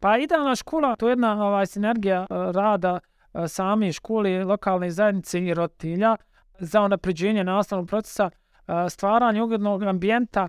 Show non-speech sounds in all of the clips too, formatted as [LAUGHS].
Pa idealna škola, to je jedna ovaj, sinergija uh, rada uh, same škole, lokalne zajednice i roditelja za unapređenje nastavnog procesa, uh, stvaranje ugodnog ambijenta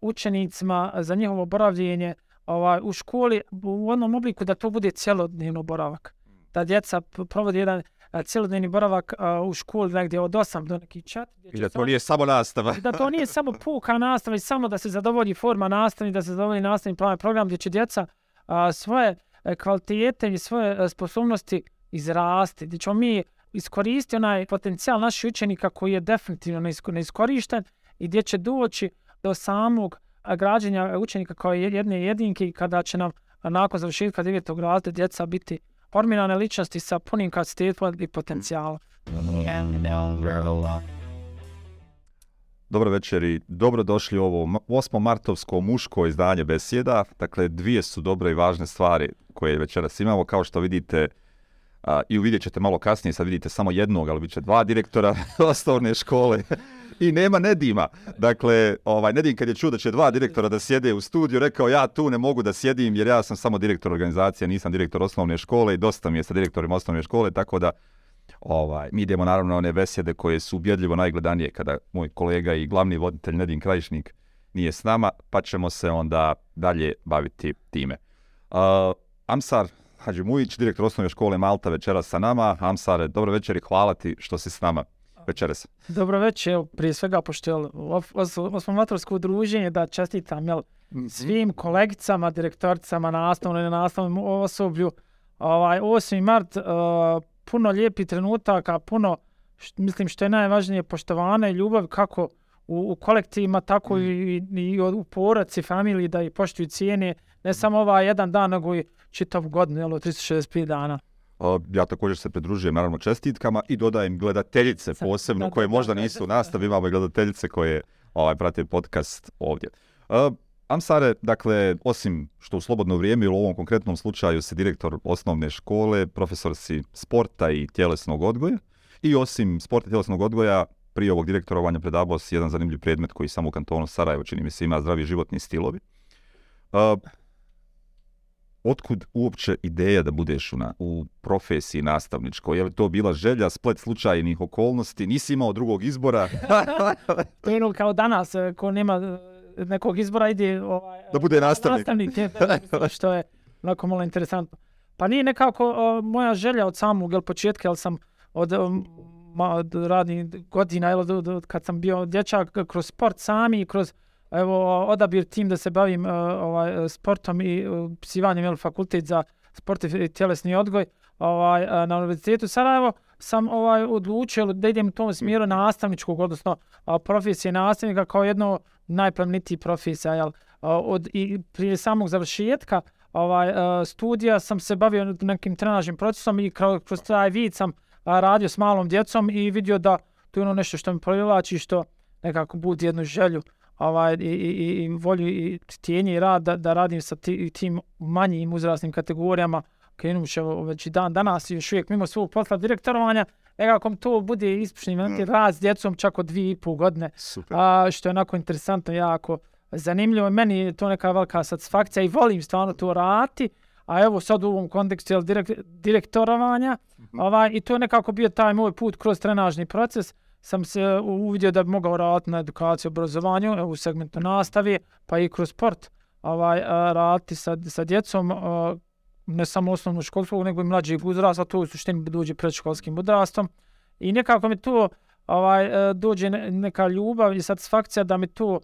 učenicima za njihovo boravljenje ovaj, u školi u onom obliku da to bude cjelodnevno boravak. Da djeca provodi jedan cjelodnevni boravak u školi negdje od 8 do neki čat. I da to nije samo nastava. da to nije samo puka nastava i samo da se zadovolji forma nastavni, da se zadovolji nastavni plan program gdje će djeca uh, a, svoje e, kvalitete i svoje e, sposobnosti izrasti. Gdje ćemo mi iskoristiti onaj potencijal naših učenika koji je definitivno neiskorišten i gdje će doći do samog e, građenja učenika kao jedne jedinke i kada će nam nakon završetka devetog razreda djeca biti formirane ličnosti sa punim kapacitetom i potencijalom. Dobro večer i dobrodošli u ovo 8. martovsko muško izdanje besjeda. Dakle, dvije su dobre i važne stvari koje večeras imamo. Kao što vidite, a, i uvidjet ćete malo kasnije, sad vidite samo jednog, ali bit će dva direktora [LAUGHS] osnovne škole [LAUGHS] i nema Nedima. Dakle, ovaj, Nedim kad je čuo da će dva direktora da sjede u studiju, rekao ja tu ne mogu da sjedim jer ja sam samo direktor organizacije, nisam direktor osnovne škole i dosta mi je sa direktorima osnovne škole, tako da ovaj, mi idemo naravno na one besjede koje su ubjedljivo najgledanije kada moj kolega i glavni voditelj Nedim Krajišnik nije s nama, pa ćemo se onda dalje baviti time. Uh, Amsar Hadži Mujić, direktor osnovne škole Malta večera sa nama. Amsare, dobro večer i hvala ti što si s nama večeras. Dobro večer, prije svega, pošto je osmomatorsko udruženje, da čestitam jel, mhm. svim kolegicama, direktoricama, nastavnom i nastavnom osoblju. Ovaj, 8. mart, uh, puno lijepi trenutaka, puno, št, mislim, što je najvažnije, poštovane i ljubav kako u, u kolektivima, tako mm. i, i, i u porodci, familiji, da i poštuju cijene, ne samo ovaj jedan dan, nego i čitav godinu, jel, 365 dana ja također se pridružujem naravno čestitkama i dodajem gledateljice posebno koje možda nisu u nastavi, imamo gledateljice koje ovaj, prate podcast ovdje. Uh, Amsare, dakle, osim što u slobodno vrijeme ili u ovom konkretnom slučaju se direktor osnovne škole, profesor si sporta i tjelesnog odgoja i osim sporta i tjelesnog odgoja, prije ovog direktorovanja predavao si jedan zanimljiv predmet koji samo u kantonu Sarajevo čini mi se ima zdravi životni stilovi. Uh, otkud uopće ideja da budeš u, na, u profesiji nastavničkoj? Je li to bila želja, splet slučajnih okolnosti? Nisi imao drugog izbora? [LAUGHS] to je ono kao danas, eh, ko nema eh, nekog izbora, ide ovaj, da bude nastavnik. nastavnik je, [LAUGHS] što je onako malo interesantno. Pa nije nekako o, moja želja od samog jel, početka, jel sam od, ma, od radnih godina, jel, od, od, kad sam bio dječak, kroz sport sami, kroz evo odabir tim da se bavim uh, ovaj sportom i uh, psivanjem jel fakultet za sport i tjelesni odgoj ovaj uh, na univerzitetu Sarajevo sam ovaj odlučio da idem u tom smjeru nastavničkog odnosno profesije nastavnika kao jedno najplemenitiji profesija jel? Od i prije samog završetka ovaj studija sam se bavio nekim trenažnim procesom i kroz, kroz taj vid sam radio s malom djecom i vidio da to je ono nešto što mi privlači što nekako budi jednu želju ovaj, i, i, i volju i tijenje i rad da, da radim sa ti, tim manjim uzrasnim kategorijama. Krenuš već i dan danas i još uvijek mimo svog posla direktorovanja nekako to bude ispušni mm. rad s djecom čak od dvije i pol godine Super. A, što je onako interesantno jako zanimljivo meni je to neka velika satisfakcija i volim stvarno to raditi a evo sad u ovom kontekstu jel, direkt, direktorovanja mm -hmm. ovaj, i to je nekako bio taj moj put kroz trenažni proces sam se uvidio da bi mogao raditi na edukaciju obrazovanju u segmentu nastave, pa i kroz sport ovaj, raditi sa, sa djecom, ne samo osnovnu školsku, nego i mlađeg uzrasta, to u suštini dođe predškolskim uzrastom. I nekako mi to ovaj, dođe neka ljubav i satisfakcija da mi to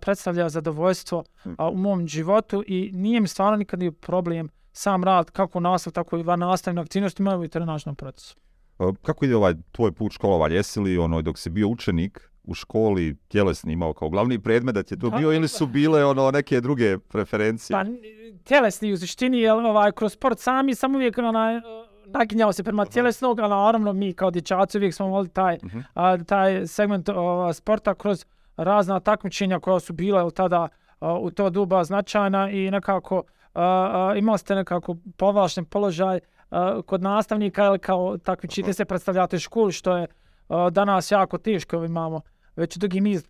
predstavlja zadovoljstvo a, u mom životu i nije mi stvarno nikad problem sam rad kako nastav, tako i van nastavne aktivnosti, imaju i trenažnom procesu. Kako ide ovaj tvoj put školovanja? Jesi li ono, dok si bio učenik u školi tjelesni imao kao glavni predmet da ti to bio ili su bile ono neke druge preferencije? Pa tjelesni u suštini, jel, ovaj, kroz sport sami sam uvijek onaj, naginjao se prema tjelesnog, ali naravno mi kao dječaci uvijek smo volili taj, uh -huh. a, taj segment o, sporta kroz razna takmičenja koja su bile u tada a, u to duba značajna i nekako a, a, imali ste nekako povlašten položaj uh, kod nastavnika ili kao takvi čite se predstavljate u školi, što je uh, danas jako teško, imamo već dugi niz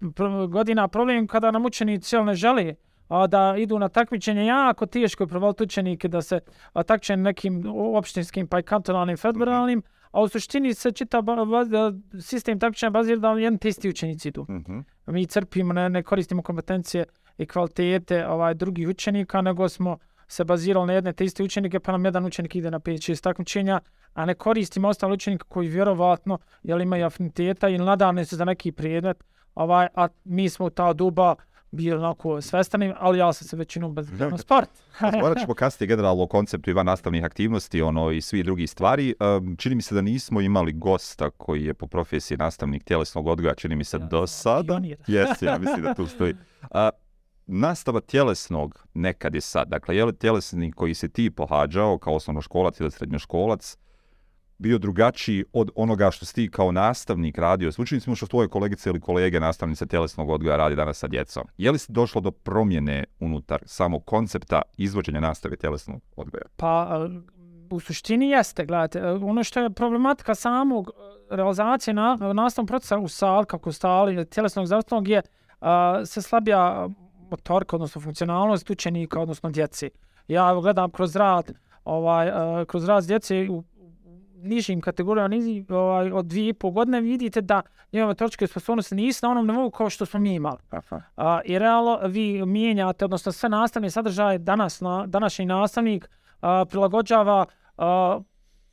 godina problem kada nam učenici ne žele a, da idu na takmičenje jako teško je provaliti učenike da se a, takmiče nekim opštinskim pa i kantonalnim federalnim, a u suštini se čita ba, ba, sistem takmičenja bazira da jedan te isti učenici idu. Mhm. Mi crpimo, ne, ne koristimo kompetencije i kvalitete ovaj drugih učenika, nego smo se bazirali na jedne te iste učenike, pa nam jedan učenik ide na 5-6 takmičenja, a ne koristimo ostale učenike koji vjerovatno jel, imaju afiniteta ili nadane se za neki predmet, ovaj, a mi smo u ta duba bili onako svestani, ali ja sam se većinom bazirao na sport. [LAUGHS] Morat ćemo kasnije generalno o konceptu Ivan nastavnih aktivnosti ono, i svi drugi stvari. Um, čini mi se da nismo imali gosta koji je po profesiji nastavnik tjelesnog odgoja, čini mi se Ja, do sada. Jesi, ja mislim da tu stoji. [LAUGHS] A, nastava tjelesnog nekad je sad. Dakle, je li tjelesni koji se ti pohađao kao osnovnoškolac ili srednjoškolac bio drugačiji od onoga što si ti kao nastavnik radio s učenicima što tvoje kolegice ili kolege nastavnice tjelesnog odgoja radi danas sa djecom. Je li došlo do promjene unutar samog koncepta izvođenja nastave tjelesnog odgoja? Pa u suštini jeste, gledajte, ono što je problematika samog e, realizacije na, nastavnog procesa u sal, kako stali, tjelesnog zdravstvenog je a, se slabija motorka, odnosno funkcionalnost učenika, odnosno djeci. Ja gledam kroz rad, ovaj, a, kroz rad djece u nižim kategorijama, niži, ovaj, od dvije i pol godine vidite da njegove motoričke sposobnosti nisu na onom nivou kao što smo mi imali. A, I realno vi mijenjate, odnosno sve nastavne sadržaje danas, na, današnji nastavnik a, prilagođava a,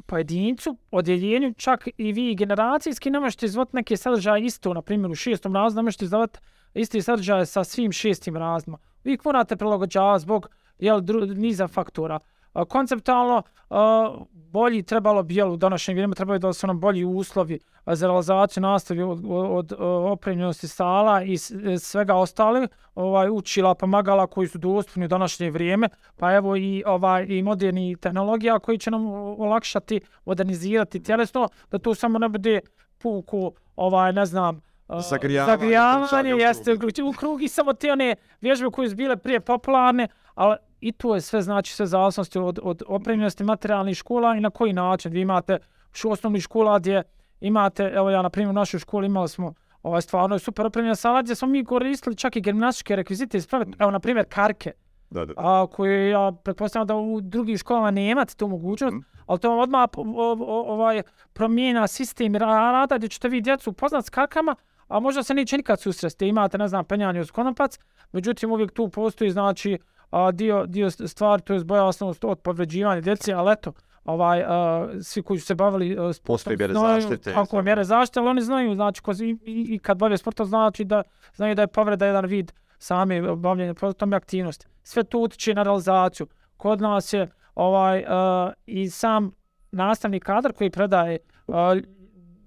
pojedincu, odjeljenju, čak i vi generacijski ne možete izvoditi neke sadržaje isto, na primjer u šestom razredu ne možete izvoditi isti sadržaj sa svim šestim razma. Vi ih morate prilagođavati zbog jel, dru, niza faktora. A, konceptualno a, bolji trebalo bi, jel, u današnje vrijeme trebaju da su nam bolji uslovi za realizaciju nastavi od, od, od opremljenosti sala i e, svega ostale, ovaj učila pomagala koji su dostupni u današnje vrijeme, pa evo i ovaj i moderni tehnologija koji će nam olakšati, modernizirati tjelesno, da to samo ne bude puku, ovaj, ne znam, Zagrijavanje, zagrijavanje u jeste u krug. u krug i samo te one vježbe koje su bile prije popularne, ali i to je sve znači sve zavisnosti od, od opremljenosti materijalnih škola i na koji način. Vi imate šu osnovnih škola gdje imate, evo ja na primjer u našoj školi imali smo ovaj stvarno je super opremljena sala gdje smo mi koristili čak i gimnastičke rekvizite ispraviti, evo na primjer karke, Da, da. a koje ja pretpostavljam da u drugim školama nemate tu mogućnost, Mhm. ali to vam odmah o, o, ovaj promijena sistem ra- rada gdje ćete vi djecu upoznat s karkama, a možda se neće nikad susresti. Imate, ne znam, penjanje uz konopac, međutim uvijek tu postoji, znači, a, dio, dio stvari, to je bojasnost od povređivanja djece, ali eto, ovaj, a, svi koji su se bavili a, Postoji mjere znaju zaštite. Kako je mjere zaštite, ali oni znaju, znači, ko, i, i, kad bave sportom, znači da znaju da je povreda jedan vid same bavljenja sportom i aktivnosti. Sve to utiče na realizaciju. Kod nas je ovaj uh, i sam nastavni kadar koji predaje, uh,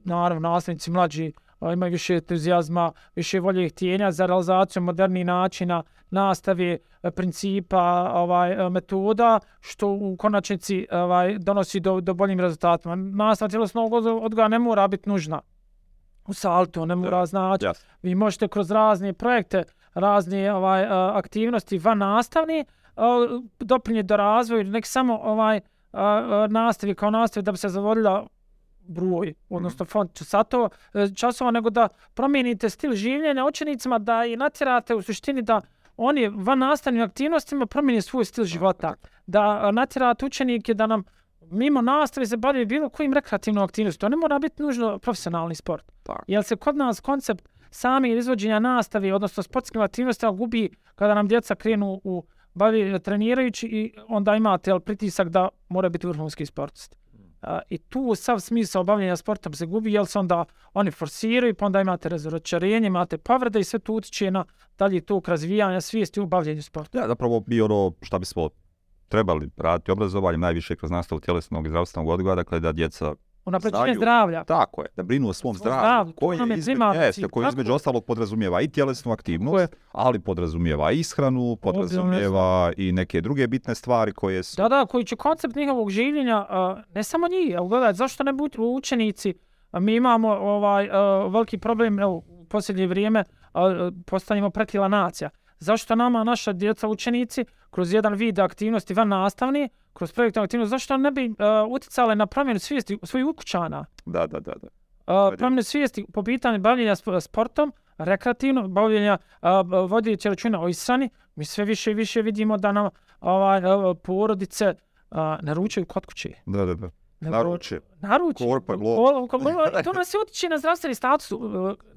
naravno nastavnici mlađi imaju više entuzijazma, više volje i htjenja za realizaciju modernih načina nastave, e, principa, ovaj e, metoda što u konačnici ovaj donosi do do boljim rezultatima. Nastava tjelesnog odgo- odgoja ne mora biti nužna. U saltu ne mora znači Jasno. vi možete kroz razne projekte, razne ovaj uh, aktivnosti van nastavni doprinijeti do razvoja, nek samo ovaj nastavi kao nastavi da bi se zavodila broj, odnosno fond časatova, e, časova, nego da promijenite stil življenja učenicima, da i natjerate u suštini da oni van nastavnim aktivnostima promijene svoj stil života. Da a, natjerate učenike da nam mimo nastave se bavaju bilo kojim rekreativnom aktivnosti. To ne mora biti nužno profesionalni sport. Tako. Jer se kod nas koncept sami izvođenja nastave, odnosno sportskim aktivnostima gubi kada nam djeca krenu u bavi trenirajući i onda imate jel, pritisak da mora biti vrhunski sportist. A, I tu sav smisao bavljenja sportom se gubi, jer se onda oni forsiraju, pa onda imate razočarenje, imate povrede i sve to utiče na dalji tok razvijanja svijesti u bavljenju sporta. Ja, zapravo bi ono šta bismo trebali raditi obrazovanjem najviše kroz nastavu tjelesnog i zdravstvenog odgoja, dakle da djeca Unapređenje zdravlja. Tako je, da brinu o svom zdravlju, zdravlju, koje je izme, jeste, tako između ostalog podrazumijeva i tjelesnu aktivnost, ali podrazumijeva i ishranu, podrazumijeva i neke druge bitne stvari koje su... Da, da, koji će koncept njihovog življenja, uh, ne samo njih, evo gledaj, zašto ne budu učenici, mi imamo ovaj uh, veliki problem, evo, u posljednje vrijeme uh, postanimo pretila nacija. Zašto nama naša djeca učenici kroz jedan vid aktivnosti van nastavni, kroz projektnu aktivnost, zašto ne bi uh, uticale na promjenu svijesti svojih ukućana? Da, da, da. da. Uh, promjenu svijesti po pitanju bavljenja sp- sportom, rekreativno, bavljenja a, b- vodeći računa o ishrani, mi sve više i više vidimo da nam ovaj, a, porodice a, naručuju kod kuće. Da, da, da. Naruče. Naruči. Korpa, lo. To nas je utiče na zdravstveni status, uh,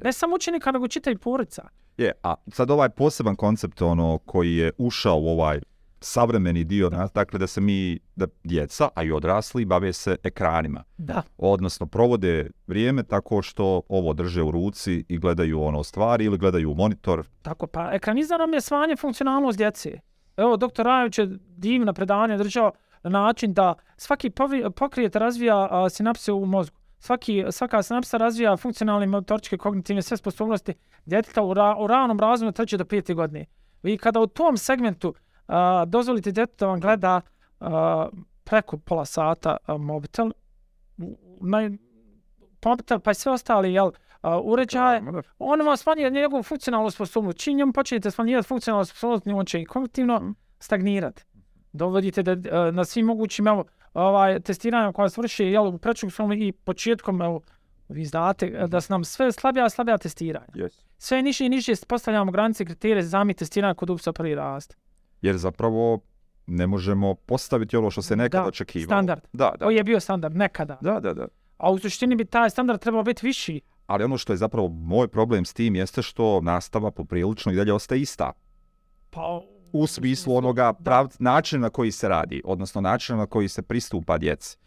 ne samo učenika, nego čita i porodica. Je, a sad ovaj poseban koncept ono koji je ušao u ovaj savremeni dio nas, dakle da se mi, da djeca, a i odrasli, bave se ekranima. Da. Odnosno, provode vrijeme tako što ovo drže u ruci i gledaju ono stvari ili gledaju u monitor. Tako, pa ekranizam je svanje funkcionalnost djece. Evo, doktor Rajović je divna predavanja držao na način da svaki pokrijet razvija a, sinapse u mozgu. Svaki, svaka sinapsa razvija funkcionalne motoričke kognitivne sve sposobnosti djeteta u, ra, u ranom razvoju od treće do pete godine. Vi kada u tom segmentu a, dozvolite djetetu da vam gleda a, preko pola sata a, mobitel, naj, mobitel pa i sve ostali jel, a, uređaje, on vam smanjuje njegovu funkcionalnu sposobnost. Čim njemu počinjete smanjivati funkcionalnu sposobnost, on će i kognitivno Mhm. stagnirati. Dovodite da e, na svim mogućim evo, ovaj, testiranja koja se vrši jel, u predškolskom i početkom, evo, vi znate, e, da su nam sve slabija slabija testiranja. Yes. Sve niže i niže postavljamo granice kriterije za mi testiranja kod upisa prvi rast. Jer zapravo ne možemo postaviti ono što se nekad Da, očekivalo. standard. Da, da. To je bio standard nekada. Da, da, da. A u suštini bi taj standard trebao biti viši. Ali ono što je zapravo moj problem s tim jeste što nastava poprilično i dalje ostaje ista. Pa, u smislu onoga prav, načina na koji se radi, odnosno načina na koji se pristupa djeci.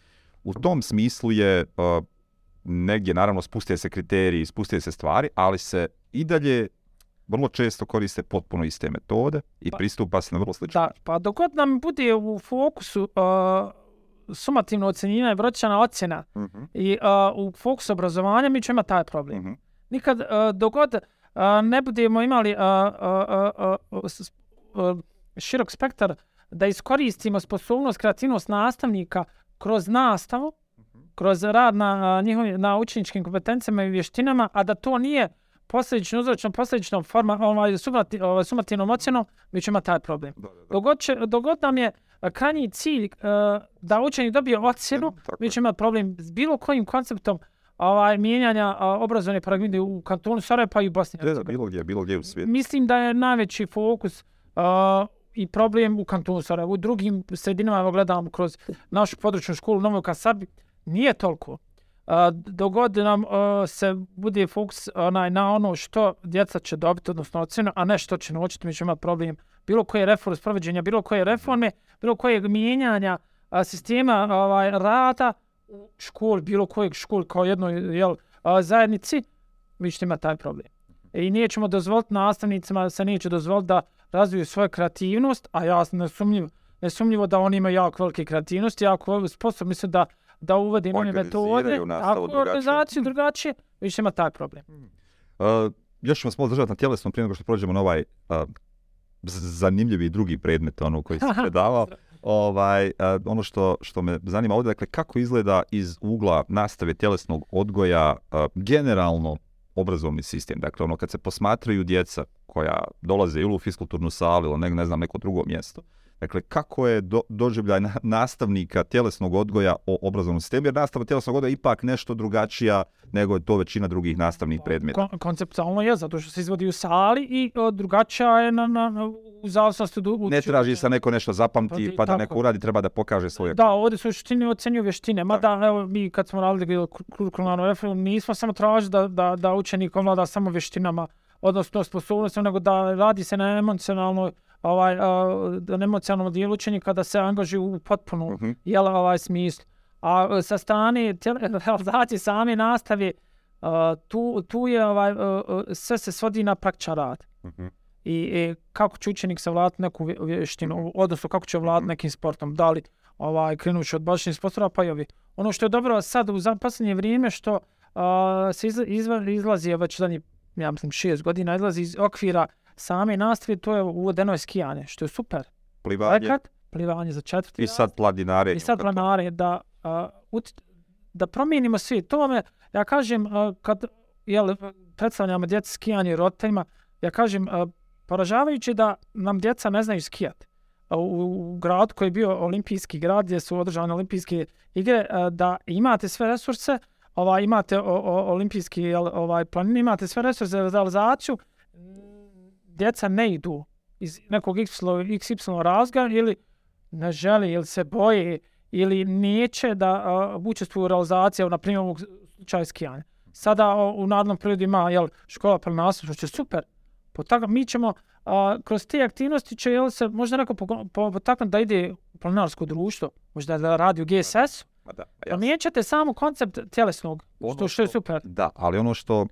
U tom smislu je uh, negdje, naravno, spustuje se kriteriji, spustuje se stvari, ali se i dalje vrlo često koriste potpuno iste metode i Pa- pristupa se na vrlo sličan Da, pa dok god nam bude u fokusu uh, sumativno ocjenjivanje i brojčana ocjena Mhm, i uh, u fokusu obrazovanja, mi ćemo imati taj problem. mhm. Nikad uh, dok god uh, ne budemo imali uh, uh, uh, uh, uh, širok spektar da iskoristimo sposobnost, kreativnost nastavnika kroz nastavu, kroz rad na, uh, njihovim, na učeničkim kompetencijama i vještinama, a da to nije posljedično, uzročno, posljedično forma, ovaj, sumati, ovaj, sumativnom ocjenom, mi ćemo taj problem. Da, da, da. Dogod, će, dogod nam je krajnji cilj uh, da učenik dobije ocjenu, Tako mi ćemo imati problem s bilo kojim konceptom ovaj, mijenjanja a, obrazovne paradigme u kantonu Sarajevo pa i u Bosni. Da, bilo gdje, bilo gdje u svijetu. Mislim da je najveći fokus uh, i problem u kantonu Sarajevo. U drugim sredinama, evo gledam kroz našu područnu školu u Novoj Kasabi, nije toliko. Uh, dogod nam se bude fokus onaj, na ono što djeca će dobiti, odnosno ocjenu, a ne što će naučiti, mi ćemo imati problem bilo koje reforme, sprovođenja, bilo koje reforme, bilo kojeg mijenjanja a, sistema ovaj, rada u školi, bilo kojeg školi kao jednoj jel, a, zajednici, vi ćete imati taj problem. E, I nećemo dozvoliti nastavnicima se neće dozvoliti da razviju svoju kreativnost, a ja sam nesumnjiv, nesumnjivo da oni imaju jako velike kreativnosti, jako sposobni su da da uvede nove metode, Organiziraju nastavu ako drugačije. organizaciju drugačije, vi ćete imati taj problem. Uh, još ćemo se malo držati na tjelesnom prije nego što prođemo na ovaj uh, zanimljivi drugi predmet ono koji se predavao. Ovaj, uh, ono što, što me zanima ovdje, dakle, kako izgleda iz ugla nastave tjelesnog odgoja uh, generalno obrazovni sistem. Dakle, ono kad se posmatraju djeca koja dolaze ili u fiskulturnu salu ili ne, ne znam, neko drugo mjesto, Dakle, kako je do, doživljaj na- nastavnika tjelesnog odgoja o obrazovnom sistemu, jer nastava tjelesnog odgoja je ipak nešto drugačija nego je to većina drugih nastavnih predmeta. Kon konceptualno je, zato što se izvodi u sali i o, drugačija je na, na, na, u zavisnosti od Ne traži se neko nešto zapamti, Pa pa da neko uradi, treba da pokaže svoje. Da, ovdje su u suštini ocenjuju vještine. Mada, evo, mi kad smo radili kur- kurikularnu reformu, nismo samo tražili da, da, da učenik ovlada samo vještinama, odnosno sposobnostima, nego da radi se na emocionalnoj ovaj, a, na emocionalnom dijelu učenika da se angažuje u potpunu Mhm. jel, ovaj smislu. A sa strane [LAUGHS] realizacije same nastave, a, tu, tu je ovaj, a, sve se svodi na praktičan rad. Mhm. I, i kako će učenik savladati neku vje- vještinu, odnosno kako će vladati nekim sportom, da li ovaj, krenući od bašnih sportova pa i ovi. Ono što je dobro sad u za- posljednje vrijeme što a, se izla, izla, izlazi već zadnji, ja mislim, šest godina, izlazi iz okvira same nastave, to je uvedeno je skijanje, što je super. Plivanje Projekat, plivanje za četvrti i sad pladinare. i sad planare da ut, da promijenimo svijet. To me, ja kažem, a, kad jel, predstavljamo djeci skijanje roditeljima, ja kažem, a, poražavajuće da nam djeca ne znaju skijati. U, u grad koji je bio olimpijski grad gdje su održane olimpijske igre, da imate sve resurse, ovaj, imate o, o, olimpijski jel, ovaj, plan, imate sve resurse za realizaciju, djeca ne idu iz nekog XY, razga ili ne želi ili se boje ili neće da uh, učestvuju u realizaciji, na primjer, ovog slučaja skijanja. Sada o, u narodnom periodu ima jel, škola planarstva, što će super. Potakle, mi ćemo, a, kroz te aktivnosti će jel, se možda neko potaknuti po, potaknuti da ide u planarsko društvo, možda da radi u GSS, Ma da, ja. nećete samo koncept tjelesnog, Ono što, što je super. Da, ali ono što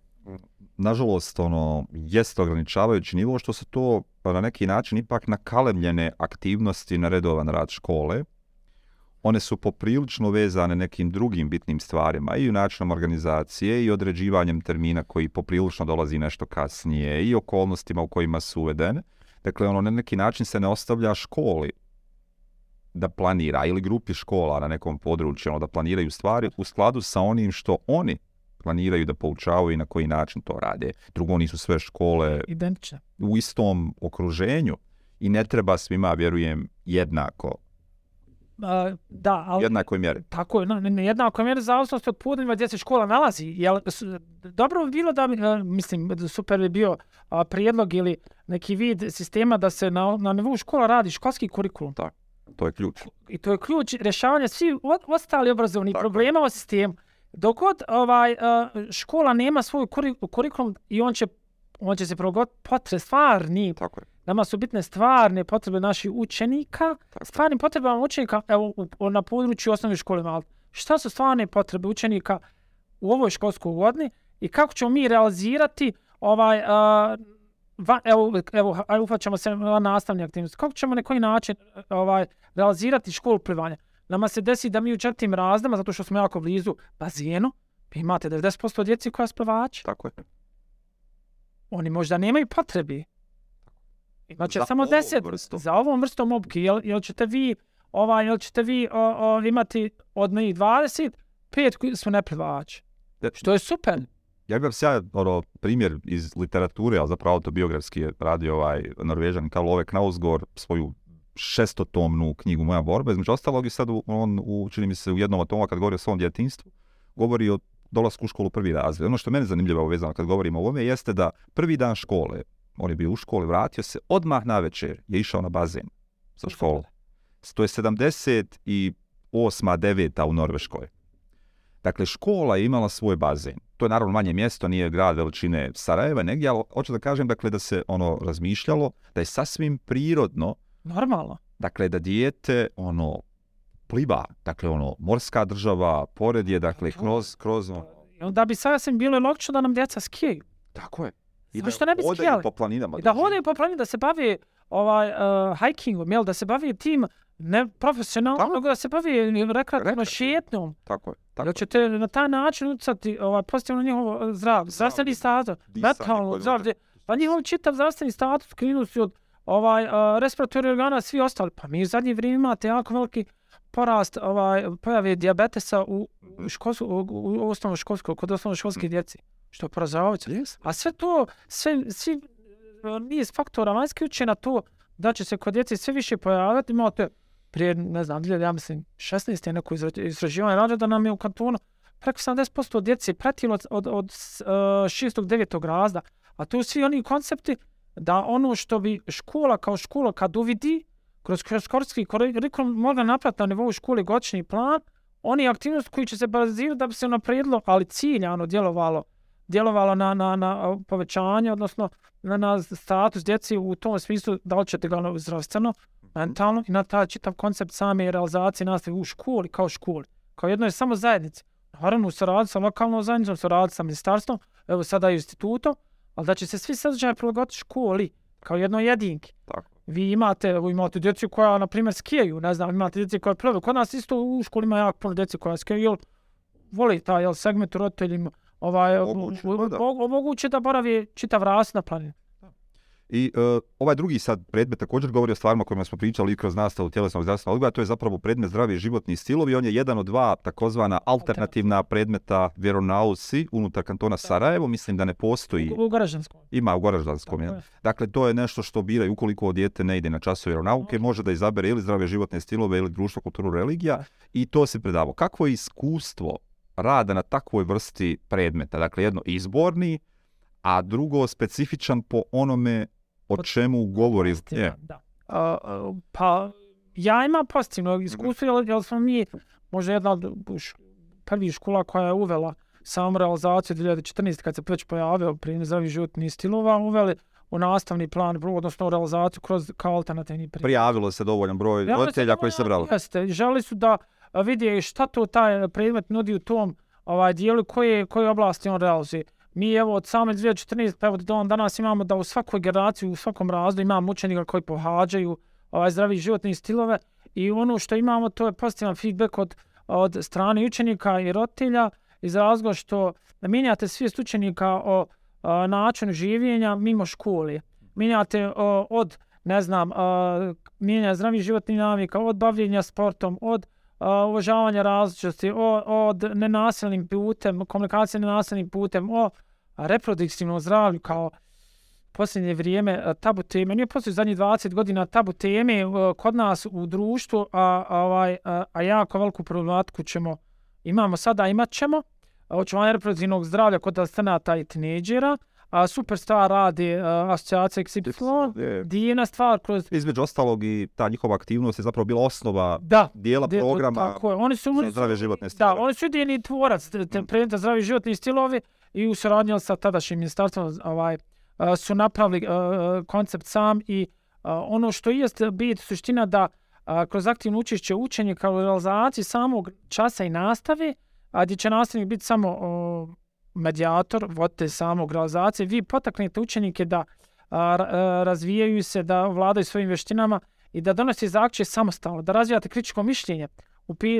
nažalost ono jeste ograničavajući nivo što se to pa, na neki način ipak nakalemljene aktivnosti na redovan rad škole. One su poprilično vezane nekim drugim bitnim stvarima i načinom organizacije i određivanjem termina koji poprilično dolazi nešto kasnije i okolnostima u kojima su uvedene. Dakle, ono na neki način se ne ostavlja školi da planira ili grupi škola na nekom području ono, da planiraju stvari u skladu sa onim što oni planiraju da poučavaju i na koji način to rade. Drugo, nisu sve škole Identične. u istom okruženju i ne treba svima, vjerujem, jednako, da, ali jednakoj mjeri. tako je, ne, ne, jednako mjere zavisnosti od podneva gdje se škola nalazi. Jel, s- dobro bi bilo da, mislim, super bi bio a, prijedlog ili neki vid sistema da se na, na nivou škola radi školski kurikulum. To je ključ. I to je ključ rješavanja svih ostali obrazovnih Tako je. problema u sistemu. Dok god ovaj, e, škola nema svoj kuri- kurikulum i on će, on će se prilagoditi potre stvarni Tako je. Nama su bitne stvarne potrebe naših učenika, Tako. stvarnim potrebama učenika evo, na području osnovne škole Malta. Šta su stvarne potrebe učenika u ovoj školskoj godini i kako ćemo mi realizirati ovaj, uh, va, evo, evo, aj ufaćamo se na nastavne aktivnosti. Kako ćemo na koji način uh, ovaj, realizirati školu plivanja? Nama se desi da mi u četvrtim razdama, zato što smo jako blizu bazenu, vi imate 90% djeci koja su plivači Tako je. oni možda nemaju potrebi. Imaće Za samo ovu 10 vrstu. za ovom vrstom obuke. Jel, jel ćete vi ovaj jel ćete vi o, o, imati od njih 20 pet koji su neplivači. De- Što je super. Ja bih vam sjaj, ono, primjer iz literature, ali zapravo autobiografski je radio ovaj Norvežan Karl Ove Knausgård svoju šestotomnu knjigu Moja borba. Između ostalog i sad on, u, čini mi se, u jednom od toma kad govori o svom djetinstvu, govori o dolasku u školu prvi razred. Ono što je mene zanimljivo vezano kad govorimo o ovome jeste da prvi dan škole, on je bio u školi, vratio se, odmah na večer je išao na bazen sa školu. To je 78. 9. u Norveškoj. Dakle, škola je imala svoj bazen. To je naravno manje mjesto, nije grad veličine Sarajeva, negdje, ali hoću da kažem dakle, da se ono razmišljalo da je sasvim prirodno Normalno. dakle, da dijete ono pliva, dakle, ono, morska država, pored je, dakle, kroz, kroz, ono, I onda bi sasvim bilo logično da nam djeca skijaju. tako je. Zašto ne bi skijali? po planinama. I da žive. hodaju po planini, da se bavi ovaj, uh, hikingom, jel, da se bavi tim ne profesionalno, nego da se bavi rekreativno šetnjom. Tako je. Tako Jel ćete na taj način utjecati ovaj, pozitivno njihovo eh, zdravlje, zdravstveni status, metalno zdravlje, pa njihov čitav zdravstveni status krenu su od ovaj, uh, respiratornih organa, svi ostali. Pa mi u zadnje vrijeme imate jako veliki porast ovaj, pojave dijabetesa u, školsku, u, u, osnovno školsko, kod osnovno školske djeci, što je poražavajuće. Yes. A sve to, sve, svi niz faktora vanjski uče na to da će se kod djece sve više pojavati. Imate prije, ne znam, 2000, ja mislim, 16. je neko istraživanje radio da nam je u kantonu preko 70% djece pratilo od, od, od uh, 6. 9. razda. A tu svi oni koncepti da ono što bi škola kao škola kad uvidi kroz kroz školski kurikulum mogla napraviti na nivou škole godišnji plan, oni aktivnosti koji će se bazirati da bi se naprijedilo, ali ciljano djelovalo djelovalo na, na, na povećanje, odnosno na, na status djeci u tom smislu da li ćete ga zdravstveno, mentalno i na taj čitav koncept same realizacije nastave u školi kao školi. Kao jednoj samo zajednici. Naravno u saradnji sa lokalnom zajednicom, u sa ministarstvom, evo sada i institutom, ali da će se svi sadržaje prilagoditi školi kao jednoj jedinki. Tako. Vi imate, evo imate djecu koja, na primjer, skijaju, ne znam, imate djeci koja plove. Kod nas isto u školi ima jako puno djeci koja skijaju, jel, voli taj jel, segment roditeljima, ovaj, Omoguće, pa da. omoguće da boravi čitav rast na planini. I uh, ovaj drugi sad predmet također govori o stvarima kojima smo pričali i kroz nastavu tjelesnog zdravstvenog odgoja, to je zapravo predmet zdravi životni stilovi. On je jedan od dva takozvana alternativna predmeta vjeronausi unutar kantona Sarajevo. Mislim da ne postoji, U, u Goražanskom. ima u Goraždanskom. Je. Dakle, to je nešto što biraju ukoliko dijete ne ide na časove vjeronauke, može da izabere ili zdrave životne stilove ili društvo, kulturu, religija i to se predavo. Kakvo je iskustvo rada na takvoj vrsti predmeta. Dakle, jedno izborni, a drugo specifičan po onome o čemu govori. Je. A, pa ja imam pozitivno iskustvo, jer, jer smo mi možda jedna od prvih škola koja je uvela samu realizaciju 2014. kad se već pojavio primjer zdravih životnih stilova, uveli u nastavni plan, odnosno u realizaciju kroz kao alternativni primjer. prijavilo se dovoljan broj Ja roditelja koji se brali. Jeste, želi su da a, vide šta to taj predmet nudi u tom ovaj dijelu koje koje oblasti on realizuje. Mi evo od same 2014 pa evo do dan danas imamo da u svakoj generaciji, u svakom razdu imamo učenika koji pohađaju ovaj zdravi životni stilove i ono što imamo to je pozitivan feedback od od strane učenika i rotilja iz razloga što mijenjate svijest učenika o o načinu življenja mimo škole. Mijenjate o, od ne znam, a, mijenja zdravih životnih navika, od bavljenja sportom, od a, uvažavanja različitosti, o, od nenasilnim putem, komunikacije nenasilnim putem, o reproduktivnom zdravlju kao posljednje vrijeme tabu teme. Nije postoji zadnjih 20 godina tabu teme kod nas u društvu, a, a, ovaj, a, a jako veliku problematiku ćemo, imamo sada, imat ćemo, očuvanje reproduktivnog zdravlja kod astanata i tineđera, a super stvar radi a, asocijacija XY, Je. divna stvar kroz Između ostalog i ta njihova aktivnost je zapravo bila osnova da dijela de- programa tako je. Oni su, za oni su zdrave životne Da, stilove. oni su idejni tvorac te, te predmeta zdravi životni stilovi i u suradnji sa tadašnjim ministarstvom ovaj, a, su napravili a, koncept sam i a, ono što jest bit suština da a, kroz aktivno učešće učenja u realizaciji samog časa i nastave, a gdje će nastavnik biti samo o, medijator, vodite samog realizacije, vi potaknete učenike da a, a, razvijaju se, da vladaju svojim vještinama i da donose zaključke samostalno, da razvijate kritičko mišljenje,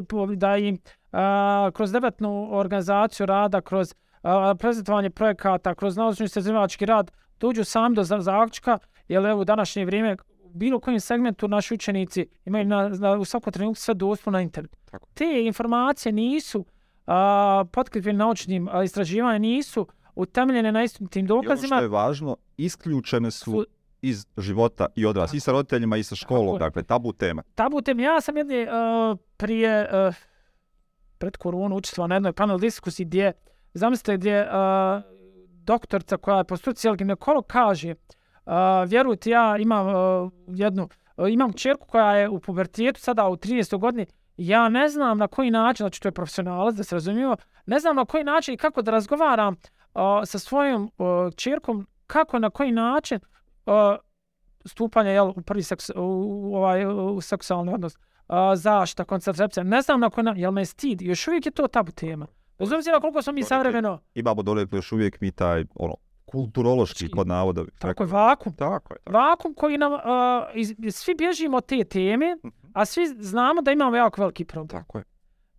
po- da im a, kroz debatnu organizaciju rada, kroz a, prezentovanje projekata, kroz naučno istraživački rad, dođu sami do za- zaključka, jer evo u današnje vrijeme u bilo kojem segmentu naši učenici imaju na, na, u svakom trenutku sve dostupno na internetu. Te informacije nisu a, potkrepljene naučnim a, istraživanjem, nisu utemeljene na istinitim I ono dokazima. što je važno, isključene su iz života i odrasli, i sa roditeljima i sa školom, je. dakle tabu tema. tabu tem. Ja sam jedne uh, prije uh, pred koronu učestvovao na jednoj panel diskusiji gdje, zamislite gdje uh, doktorca koja je po struci jel, ginekolog kaže uh, vjerujte ja imam uh, jednu uh, imam čerku koja je u pubertetu sada u 13. godini ja ne znam na koji način, znači to je profesionalac da se razumijemo, ne znam na koji način i kako da razgovaram uh, sa svojom uh, čerkom, kako na koji način uh, stupanja jel, u prvi seks, u, u, ovaj, u seksualni odnos, a, zašta, koncentracija, ne znam na koji način, jel me je stid, još uvijek je to tabu tema. Bez obzira koliko smo mi savremeno, Imamo dole još uvijek mi taj ono, kulturološki Znači, pod navodovi. tako je vakum. Tako je. Tako. Vakum koji nam, a, iz, svi bježimo od te teme, a svi znamo da imamo jako veliki problem. tako je.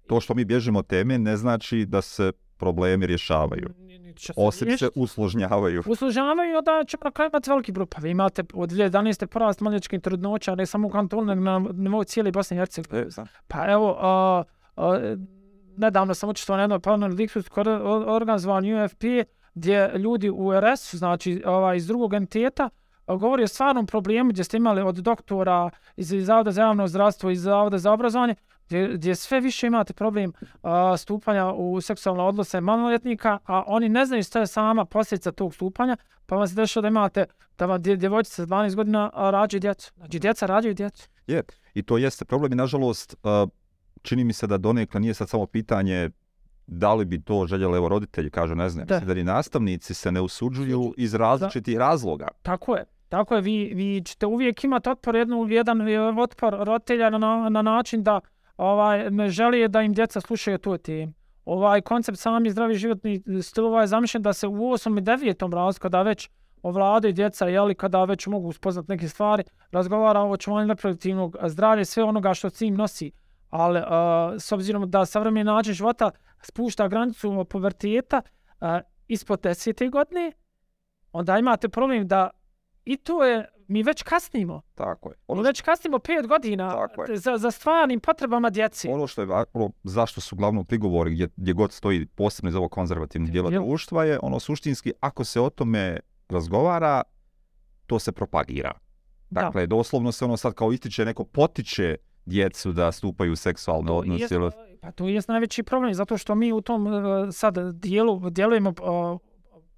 To što mi bježimo od teme ne znači da se problemi rješavaju. Će se Osim se usložnjavaju. uslužavaju da ćemo na kraju imati veliki broj. Pa vi imate od 2011. porast maljačkih trudnoća, ne samo u kantonu, nego na nivou cijele Bosne i Hercegovine. E. Pa evo, a, a, nedavno sam učestvovao na jednoj panel koji je organizovan UFP, gdje ljudi u RS, znači ovaj, iz drugog entiteta, govori o stvarnom problemu gdje ste imali od doktora iz, iz Zavoda za javno zdravstvo i Zavoda za obrazovanje, gdje, gdje sve više imate problem a, stupanja u seksualne odnose maloljetnika, a oni ne znaju šta je sama posljedica tog stupanja, pa vam se dešava da imate da vam djevojčice sa 12 godina rađaju djecu. Znači, djeca rađaju djecu. Je, i to jeste problem i nažalost a, čini mi se da donekle nije sad samo pitanje da li bi to željeli evo roditelji, kažu ne znam, Da. da ni nastavnici se ne usuđuju iz različitih razloga. Tako je. Tako je, vi, vi ćete uvijek imati otpor, jednu, jedan otpor roditelja na, na, na način da ovaj ne želi da im djeca slušaju tu temu. Ovaj koncept sami zdravi životni stilova je zamišljen da se u 8. i 9. razredu kada već ovladaju djeca, jeli, kada već mogu uspoznat neke stvari, razgovara o očuvanju reproduktivnog zdravlja sve onoga što s njim nosi. Ali uh, s obzirom da savremeni način života spušta granicu puberteta uh, ispod 10. godine, onda imate problem da i to je, mi već kasnimo. Tako je. Mi Ono, već kasnimo pet godina Tako je. za, za stvarnim potrebama djeci. ono što je ono, zašto su glavno prigovori gdje, gdje god stoji posebno iz ovog konzervativnog dijela Jel? društva je ono suštinski ako se o tome razgovara to se propagira. Da. Dakle, doslovno se ono sad kao ističe neko potiče djecu da stupaju u seksualne odnose. jest, ili- Pa to je najveći problem, zato što mi u tom e, sad dijelu djelujemo e,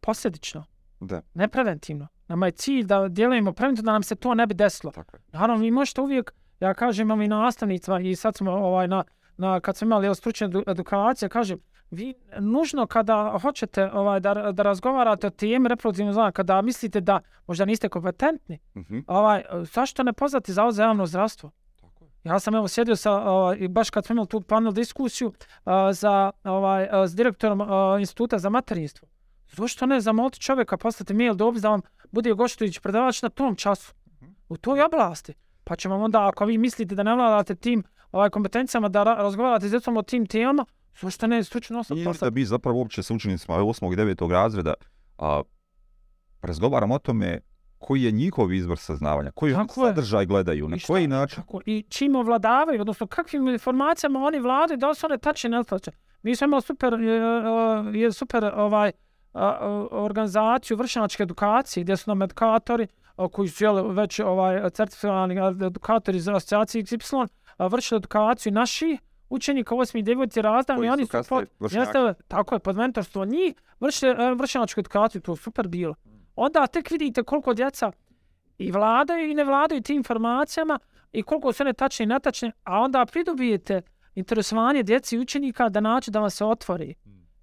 posljedično, Da, ne preventivno. Nama je cilj da djelujemo preventivno da nam se to ne bi desilo. tako. Naravno, vi možete uvijek, ja kažem imam i na nastavnicima i sad smo ovaj, na, na, kad smo imali stručne edu- edukacije, kažem, vi nužno kada hoćete ovaj, da, da razgovarate o temi reproduktivnog zdravlja, kada mislite da možda niste kompetentni, Mhm. ovaj, zašto ne pozvati Zavod za javno zdravstvo? Ja sam evo sjedio sa, ovaj, baš kad smo imali tu panel diskusiju a, za, ovaj, a, s direktorom a, instituta za materinstvo. Zašto ne zamoliti čovjeka, poslati mail dopis da vam bude goštujući predavač na tom času, u toj oblasti. Pa će vam onda, ako vi mislite da ne vladate tim ovaj, kompetencijama da ra- razgovarate s djecom o tim temama, zašto ne stručno osob Ili da poslati? bi zapravo uopće sa učenicima 8. i 9. razreda a, razgovaramo o tome koji je njihov izvor saznavanja, koji Tako je. sadržaj gledaju, na I šta- koji način. Tako, I čim ovladavaju, odnosno kakvim informacijama oni vlade, da li su one tačne ne tačne. Mi smo imali super, e, e, je super ovaj, organizaciju vršnačke edukacije, gdje su nam edukatori, koji su jeli, već ovaj, certificirani edukatori iz asocijacije XY, vršili edukaciju naših učenika 8. i 9. razda Koji i su oni su pod, jeste, tako je, pod mentorstvo njih vršili e, vršnjačku edukaciju, to je super bilo. Onda tek vidite koliko djeca i vladaju i ne vladaju tim informacijama i koliko su one tačne i netačne, a onda pridobijete interesovanje djeci i učenika da nađu da vam se otvori,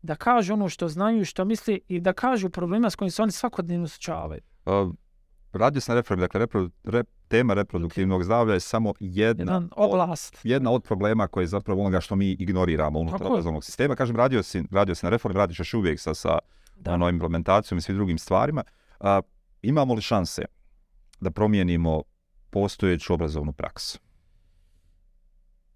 da kažu ono što znaju što misli i da kažu problema s kojim se oni svakodnevno sučavaju. A, radio sam reformi, dakle repro, rep, tema reproduktivnog zdravlja je samo jedna, Jedan oblast. jedna od problema koje je zapravo onoga što mi ignoriramo unutar obrazovnog sistema. Kažem, radio si, radio si na reformi, radiš još uvijek sa, sa Da. ono, implementacijom i svim drugim stvarima. A, imamo li šanse da promijenimo postojeću obrazovnu praksu?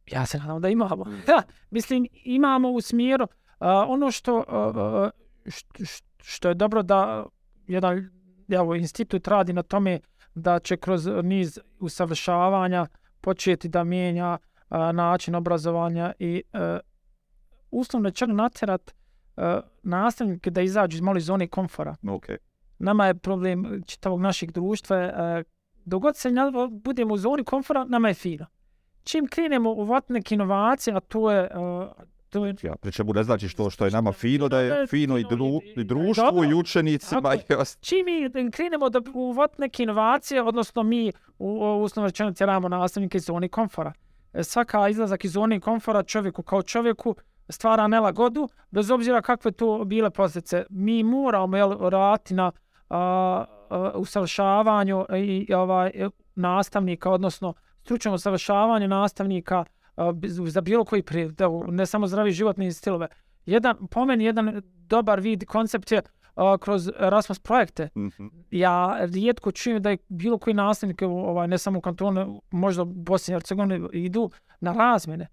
Ja se nadam da imamo. Da, mislim, imamo u smjeru a, ono što, a, što, što je dobro da jedan evo, institut radi na tome da će kroz niz usavršavanja početi da mijenja a, način obrazovanja i a, uslovno čak natjerat a, nastavnike da izađu iz malo iz zone komfora. Ok. Nama je problem čitavog našeg društva, e, dogod se ne budemo u zoni komfora, nama je fino. Čim krenemo u vat neke inovacije, a to je, e, to je Ja, pri čemu ne znači što, što je nama fino, da je fino i, dru, i društvu Dobro. i učenicima Tako i ost- čim mi krenemo da u neke inovacije, odnosno mi u, u uslovno rečeno tjeramo nastavnike iz zoni komfora. E, Svaka izlazak iz zone komfora čovjeku kao čovjeku stvara nelagodu, bez obzira kakve to bile posljedice. Mi moramo jel, raditi na a, a, usavršavanju i, ovaj, e, nastavnika, odnosno stručnom usavršavanju nastavnika a, za bilo koji prijed, evo, ne samo zdravi životni stilove. Jedan, po meni, jedan dobar vid, koncept je a, kroz Erasmus projekte. Mhm. Ja rijetko čujem da je bilo koji nastavnik, ovaj, ne samo u kantonu, možda u Bosni i Hercegovini, idu na razmjene.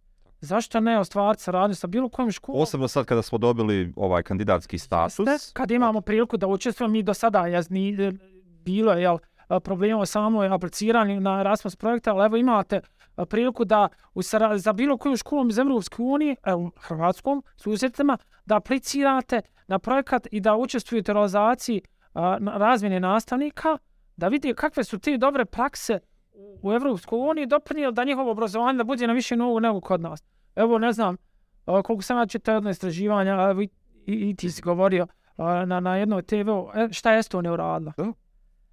Zašto ne ostvariti saradnju sa bilo kojom školom? Posebno sad kada smo dobili ovaj kandidatski status. Jeste, kad imamo priliku da učestvujemo mi do sada, ja ni, bilo je jel, problema u samoj apliciranju na Erasmus projekta, ali evo imate a, priliku da u, sara- za bilo koju školom iz Evropske unije, evo Hrvatskom, susjedima, da aplicirate na projekat i da učestvujete u realizaciji razmjene nastavnika, da vidi kakve su te dobre prakse u- u Evropskoj uniji doprinijeli da njihovo obrazovanje da bude na više novu nego kod nas. Evo, ne znam, koliko sam ja čitao jedno istraživanja, evo i, i, i ti si govorio na, na jednoj TV-u, e, šta je Estonija uradila? Da.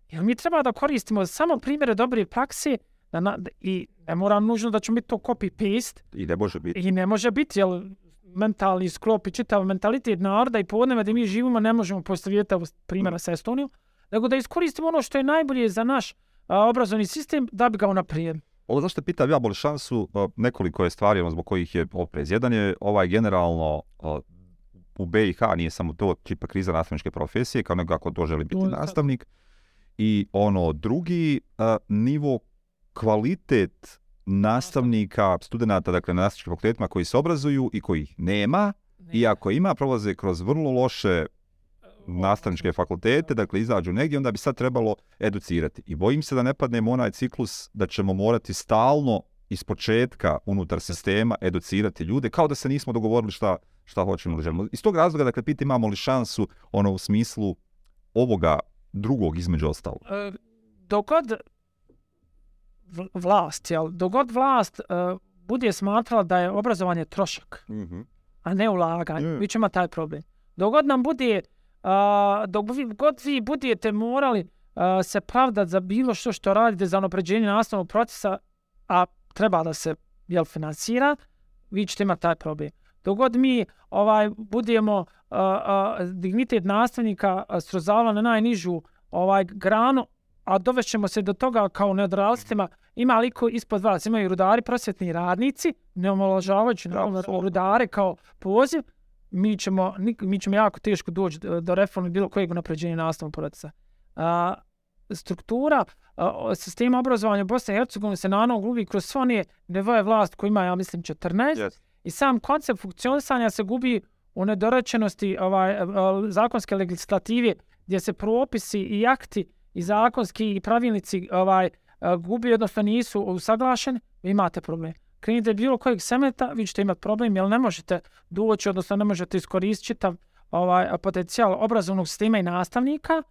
Jer mi treba da koristimo samo primjere dobre prakse da na, i ne mora nužno da će biti to copy-paste I ne može biti. i ne može biti, jel, mentalni sklop i čitav mentalitet naroda i podneva da mi živimo ne možemo postaviti primjera sa Estonijom, nego da iskoristimo ono što je najbolje za naš obrazovni sistem da bi ga unaprijedili. Ovo zašto pitam, ja boli šansu, nekoliko je stvari ono, zbog kojih je oprez. Jedan je ovaj generalno u BiH, nije samo to čipa kriza nastavničke profesije, kao nego ako to želi biti To sad. nastavnik. I ono drugi nivo kvalitet nastavnika, studenta, dakle na nastavničkim fakultetima koji se obrazuju i kojih nema, i ako ima, prolaze kroz vrlo loše nastavničke fakultete, dakle izađu negdje, onda bi sad trebalo educirati. I bojim se da ne padnemo onaj ciklus da ćemo morati stalno iz početka unutar sistema educirati ljude, kao da se nismo dogovorili šta, šta hoćemo ili želimo. Iz tog razloga, dakle, pita imamo li šansu ono u smislu ovoga drugog između ostalog. e, dogod vlast, jel, dogod vlast e, bude smatrala da je obrazovanje trošak, Mhm. a ne ulaganje, Je. mi ćemo taj problem. Dok god nam bude, a, dok vi, god vi budete morali a, se pravdat za bilo što što radite za napređenje nastavnog procesa, a treba da se jel, finansira, vi ćete imati taj problem. Dok god mi ovaj budemo a, a, dignitet nastavnika srozavali na najnižu ovaj granu, a dovešćemo se do toga kao neodrastima, ima liko ispod vas, imaju rudari, prosvjetni radnici, ne apsolutno. rudare kao poziv, mi ćemo, mi ćemo jako teško doći do, reforme bilo kojeg napređenja nastavnog procesa. A, struktura a, sistema obrazovanja Bosne i Hercegovine se naravno gubi kroz sve one nivoje vlast koji ima, ja mislim, 14, Yes. i sam koncept funkcionisanja se gubi u nedorečenosti ovaj, a, zakonske legislative gdje se propisi i akti i zakonski i pravilnici ovaj, a, gubi, odnosno nisu usaglašeni, vi imate problem. Krenite bilo kojeg semeta, vi ćete imati problem, jer ne možete doći, odnosno ne možete iskoristiti čitav ovaj, potencijal obrazovnog sistema i nastavnika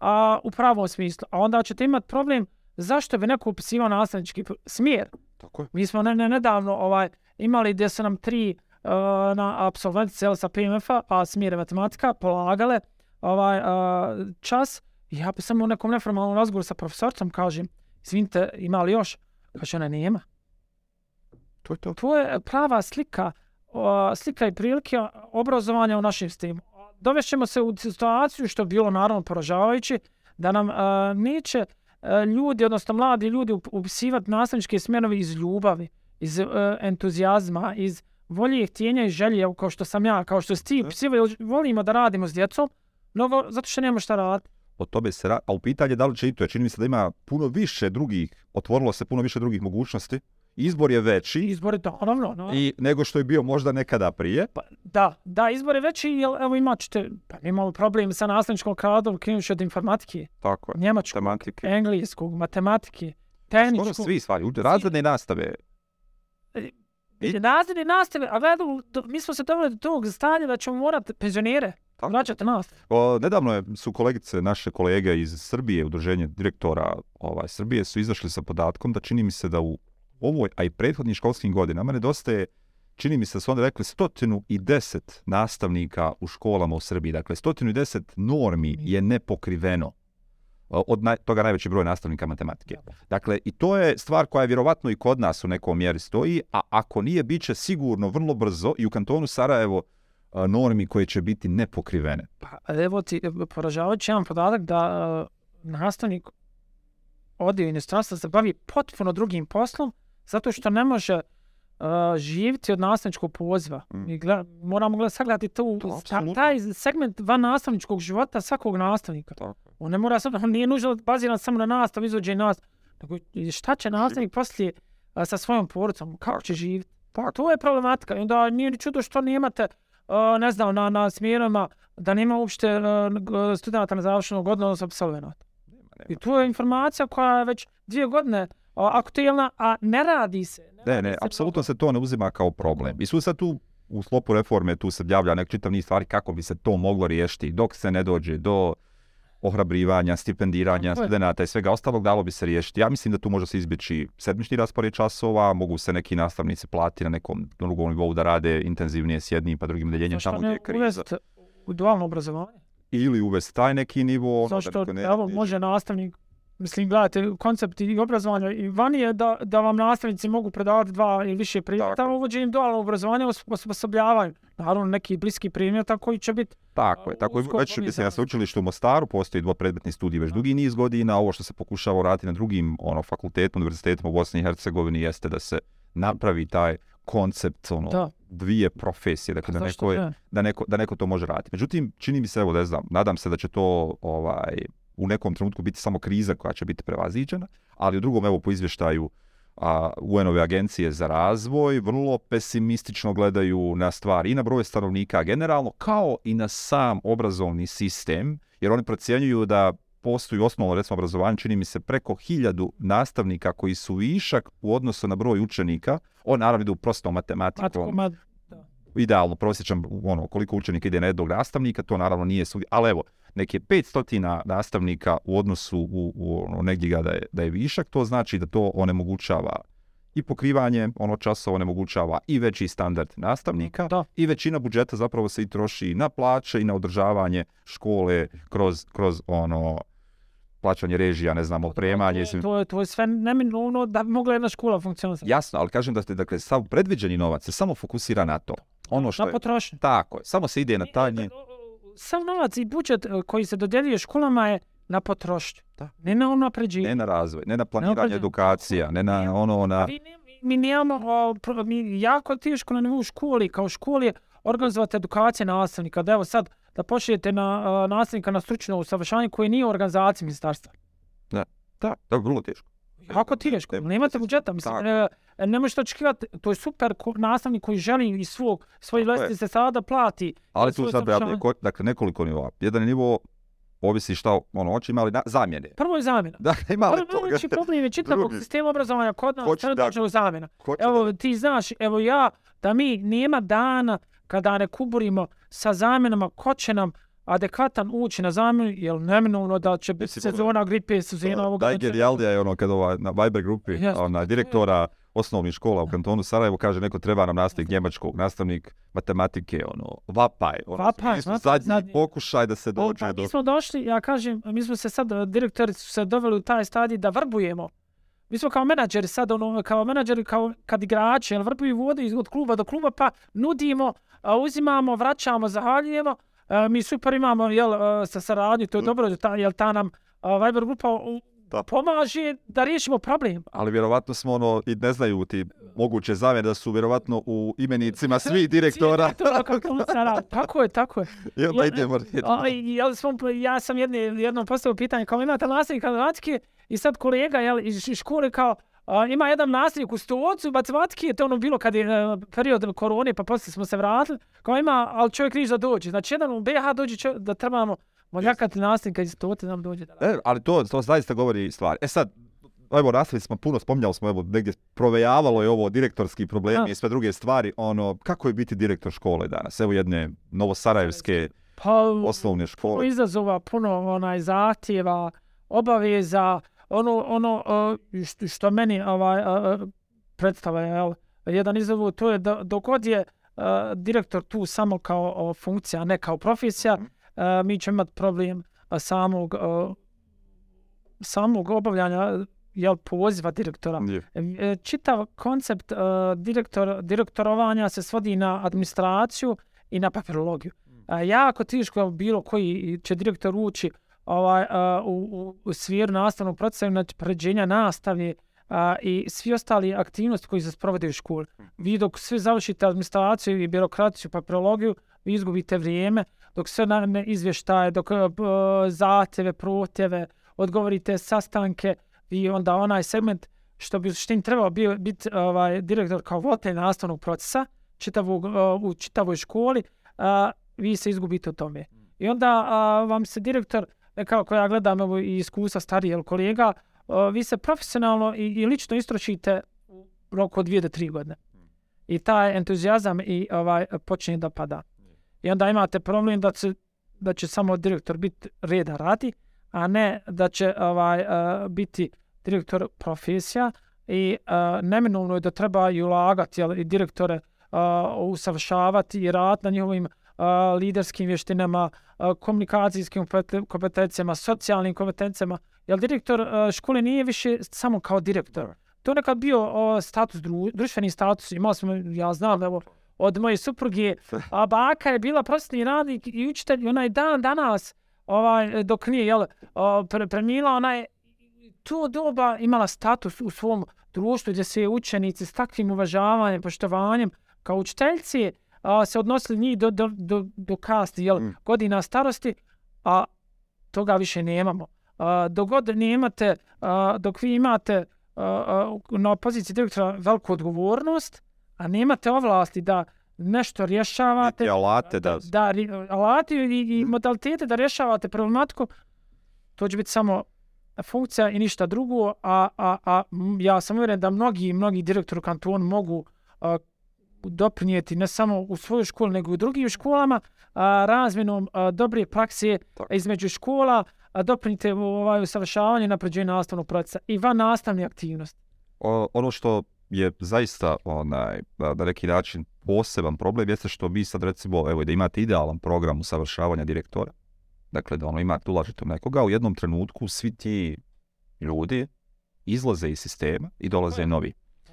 a, u pravom smislu. A onda ćete imati problem zašto bi neko upisivao nastavnički smjer. Tako je. Mi smo ne, ne, nedavno ovaj, imali gdje su nam tri uh, na absolventice sa PMF-a, a smjere matematika, polagale ovaj, uh, čas. I ja bi samo u nekom neformalnom razgovoru sa profesorcom kažem, izvinite, ima li još? Kaže, ona nema. To je to. To je prava slika, o, slika i prilike obrazovanja u našem sistemu. Dovešćemo se u situaciju, što je bilo naravno poražavajuće, da nam a, neće a, ljudi, odnosno mladi ljudi up- upisivati nastavničke smjerove iz ljubavi, iz a, entuzijazma, iz volje, htjenja i želje, kao što sam ja, kao što si ti volimo da radimo s djecom, no zato što nema šta raditi. O tome se ra... A u pitanje da li će i to, jer čini mi se da ima puno više drugih, otvorilo se puno više drugih mogućnosti. Izbor je veći Izbori, naravno, no. i nego što je bio možda nekada prije. Pa, da, da, izbor je veći, jer evo imat ćete, pa imamo problem sa nastavničkom kadrom, krenući od informatike, Tako je. njemačkog, Tematike. engleskog, matematike, Skoro tehničkog, svi stvari, razredne nastave. I- razredne nastave, a gledamo, do- mi smo se doveli do tog stanja da ćemo morati penzionere Tako. vraćati nas. O, nedavno je, su kolegice, naše kolege iz Srbije, udruženje direktora ovaj, Srbije, su izašli sa podatkom da čini mi se da u ovoj, a i prethodnim školskim godinama nedostaje, čini mi se da su onda rekli 110 nastavnika u školama u Srbiji. Dakle, 110 normi je nepokriveno od naj, toga najveći broj nastavnika matematike. Dakle, i to je stvar koja je vjerovatno i kod nas u nekom mjeri stoji, a ako nije, bit će sigurno vrlo brzo i u kantonu Sarajevo normi koje će biti nepokrivene. Pa evo ti poražavajući jedan podatak da uh, nastavnik ode u inostranstvo se bavi potpuno drugim poslom zato što ne može uh, živjeti od nastavničkog poziva. Mm. Mi gleda, moramo gleda, sagledati tu, To, ta, taj segment van nastavničkog života svakog nastavnika. Tako. On ne mora sad, on nije nužno baziran samo na nastav, izvođenje nastav. Nego i šta će nastavnik poslije a, sa svojom porodicom, kako će živjeti? To je problematika. I onda nije ni čudo što nemate, a, ne znam, na, na smjerama, da nema uopšte g- studenta na završenog godina, odnosno absolvenata. I to je informacija koja je već dvije godine aktuelna, a ne radi se. Ne, radi ne, se apsolutno se to ne uzima kao problem. I su sad tu u sklopu reforme tu se javlja nek čitav niz stvari kako bi se to moglo riješiti dok se ne dođe do ohrabrivanja, stipendiranja studenta i svega ostalog dalo bi se riješiti. Ja mislim da tu može se izbjeći sedmični raspored časova, mogu se neki nastavnici plati na nekom drugom nivou da rade intenzivnije s jednim pa drugim deljenjem Zašto tamo gdje ne je kriza. uvesti u dualno obrazovanje? Ili uvesti taj neki nivo. ono, da Zašto, niko ne evo, može nastavnik, mislim, gledajte, koncept i obrazovanja i vani je da, da vam nastavnici mogu predavati dva ili više predmeta, Tako je. uvođenjem dualnog obrazovanja os- osposobljavaju. Naravno, neki bliski predmeta koji će biti Tako je, tako je. Već, mislim, na sveučilištu u Mostaru postoji dvopredmetni studij već dugi niz godina. Ovo što se pokušava raditi na drugim ono, fakultetima, univerzitetima u Bosni i Hercegovini jeste da se napravi taj koncept ono, Da. dvije profesije, dakle da Zašto neko, je, ne? da, neko, da neko to može raditi. Međutim, čini mi se, evo ne znam, nadam se da će to ovaj, u nekom trenutku biti samo kriza koja će biti prevaziđena, ali u drugom, evo po izvještaju a, UN-ove agencije za razvoj vrlo pesimistično gledaju na stvari i na broj stanovnika generalno, kao i na sam obrazovni sistem, jer oni procjenjuju da postoji osnovno recimo obrazovanje, čini mi se preko hiljadu nastavnika koji su višak u odnosu na broj učenika, on naravno idu prostom matematikom, Matko, ma, idealno prosječan, ono, koliko učenika ide na jednog nastavnika, to naravno nije ali evo, neki je 500 nastavnika u odnosu u, u ono, negdje ga da je, da je višak, to znači da to onemogućava i pokrivanje ono časova onemogućava i veći standard nastavnika Da. i većina budžeta zapravo se i troši na plaće i na održavanje škole kroz, kroz ono plaćanje režija, ne znam, opremanje. To, to, je, to je sve neminovno da bi mogla jedna škola funkcionisati. Jasno, ali kažem da ste, dakle, sav predviđeni novac se samo fokusira na to. Ono što Na je, potrošnju. tako je, samo se ide na taj nje. Sam novac i budžet e, koji se dodjeljuje školama je na potrošnju. Da. Ne na unapređenje. Ne na razvoj, ne na planiranje obrađen- edukacija, ne na ono, na... Mi, ne- mi nemamo, mi jako teško na nivou školi, kao školi organizovati edukacije nastavnika. Da evo sad, da pošlijete na a, nastavnika na stručno usavršavanje koje nije u organizaciji ministarstva. Da, da, da, vrlo teško. Jako teško, Ne- nemate budžeta. Mislim, Tako. e, ne možete očekivati, to je super nastavnik koji želi iz svog, svoje je. vlastite sada da plati. Ali tu sad, ko, dakle, nekoliko nivoa. Jedan je nivo, ovisi šta ono hoće, ima ali na, zamjene. Prvo je zamjena. Dakle, ima li Prvo toga? veći problem je [LAUGHS] čitavog Drugi. sistema obrazovanja kod nas, Hoće da- trenutno zamjena. Će da- Evo, ti znaš, evo ja, da mi nema dana kada ne kuburimo sa zamjenama, ko će nam adekvatan ući na zamjenu, jer neminovno da će biti sezona gripe, sezona ovog... Najgenijalnija je ono kad ova na Viber grupi, Jasno. ona direktora osnovnih škola u kantonu Sarajevo kaže neko treba nam nastavnik njemačkog, nastavnik matematike, ono, vapaj. Ono, Vapaj, mi smo vapaj, zadnji zadnji. pokušaj da se dođe pa do... mi smo došli, ja kažem, mi smo se sad, direktori su se doveli u taj stadij da vrbujemo. Mi smo kao menadžeri sad, ono, kao menadžeri, kao kad igrači, jel vrbuju vode od kluba do kluba, pa nudimo, uzimamo, vraćamo, zahaljujemo. A, mi super imamo, jel, a, sa saradnju, to je dobro, da ta, jel, ta nam a, Viber grupa Da. pomaže da riješimo problem. Ali vjerovatno smo ono, i ne znaju ti moguće zamjene da su vjerovatno u imenicima svih [LAUGHS] direktora. Kantona Sarajevo. Tako je, tako je. [LAUGHS] I onda idemo jel smo, ja sam jedne, jednom postavio pitanje, kao imate nastavnika matematike i sad kolega jel, iz škole kao, a, ima jedan nastavnik u stocu matematike, to je ono bilo kad je e, period korone, pa poslije smo se vratili, kao ima, ali čovjek niš da dođe. Znači jedan u BH dođe čovjek, da trebamo moljakati nastavnika iz stoce da nam dođe da. E, ali to, to zaista govori stvari. E sad, evo, nastavili smo puno, spominjali smo, evo, negdje provejavalo je ovo direktorski problemi i sve druge stvari. Ono, kako je biti direktor škole danas? Evo jedne novosarajevske Pa, osnovne puno škole. izazova, puno onaj zahtjeva, obaveza, ono, ono što, što meni ovaj, predstavlja jel, jedan izazov, to je da dok god je direktor tu samo kao funkcija, a ne kao profesija, Mhm. mi ćemo imati problem samog, samog obavljanja jel, poziva direktora. Je. E, Čitav koncept uh, direktor, direktorovanja se svodi na administraciju i na papirologiju. A, jako teško bilo koji će direktor ući ovaj, a, u, u, u svijeru nastavnog procesa, znači pređenja nastave a, i svi ostali aktivnosti koji se sprovode u školi. Vi dok sve završite administraciju i birokraciju, papirologiju, vi izgubite vrijeme, dok sve na, ne izvještaje, dok uh, zahtjeve, protjeve, odgovorite sastanke, vi onda onaj segment što bi što im trebao bio biti ovaj direktor kao voditelj nastavnog procesa čitavog, u čitavoj školi, a, vi se izgubite u tome. I onda a, vam se direktor, e, kao ja gledam evo, i iskustva starijih kolega, e, vi se profesionalno i, i lično istrošite u roku od dvije do tri godine. I taj entuzijazam i ovaj počinje da pada. I onda imate problem da će, da će samo direktor biti reda radi, a ne da će ovaj e, biti direktor profesija i a, neminovno je da treba i ulagati jel, i direktore a, usavršavati i rad na njihovim a, liderskim vještinama, a, komunikacijskim kompetencijama, socijalnim kompetencijama. Jer direktor a, škole nije više samo kao direktor. To je nekad bio o, status, dru, društveni status. Imao smo, ja znam, evo, od moje supruge, a baka je bila prostni radnik i učitelj i onaj dan danas, ovaj, dok nije, jel, o, pre, premila, ona je to doba imala status u svom društvu gdje se učenici s takvim uvažavanjem, poštovanjem kao učiteljci a, se odnosili njih do, do, do, do kasti, jel, Mm. godina starosti, a toga više nemamo. A, dok god nemate, a, dok vi imate a, a, na poziciji direktora veliku odgovornost, a nemate ovlasti da nešto rješavate, Niti alate da... da ri- alati i, i modalitete da rješavate problematiku, to će biti samo funkcija i ništa drugo, a, a, a ja sam uvjeren da mnogi, mnogi direktori u kantonu mogu a, doprinijeti ne samo u svojoj školi, nego i u drugim školama, a, razmjenom a, dobre prakse Tako. između škola, a doprinite ovaj usavršavanje i napređenje nastavnog procesa i van nastavne aktivnosti. O, ono što je zaista onaj, na na neki način poseban problem jeste što vi sad recimo, evo da imate idealan program usavršavanja direktora, dakle da ono imate, ulažete u nekoga, u jednom trenutku svi ti ljudi izlaze iz sistema i dolaze novi.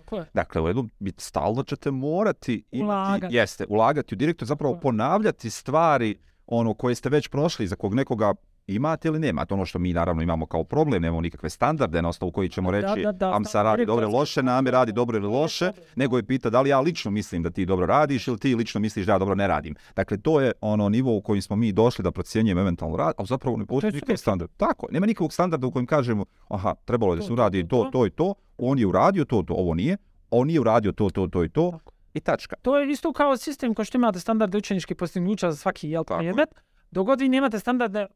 Tako je. Dakle, u jednom, stalno ćete morati imati, Ulagati. jeste, ulagati u direktor, zapravo Tako ponavljati stvari ono koje ste već prošli, za kog nekoga imate ili nemate. Ono što mi naravno imamo kao problem, nemamo nikakve standarde na osnovu koji ćemo Da, reći da, da, Amsa radi dobro ili loše, Name radi dobro ili loše, nego je pita da li ja lično mislim da ti dobro radiš ili ti lično misliš da ja dobro ne radim. Dakle, to je ono nivo u kojem smo mi došli da procjenjujemo eventualno rad, a zapravo ne postoji nikakav subjektivno. standard. Tako, nema nikakvog standarda u kojem kažemo, aha, trebalo je da se uradi to. to i to, on je uradio to, to, ovo nije, on nije uradio to, to, to i to, Tako. i tačka. To je isto kao sistem kao što imate standarde učeničkih postignuća za svaki jel, je. predmet. Vi nemate standarde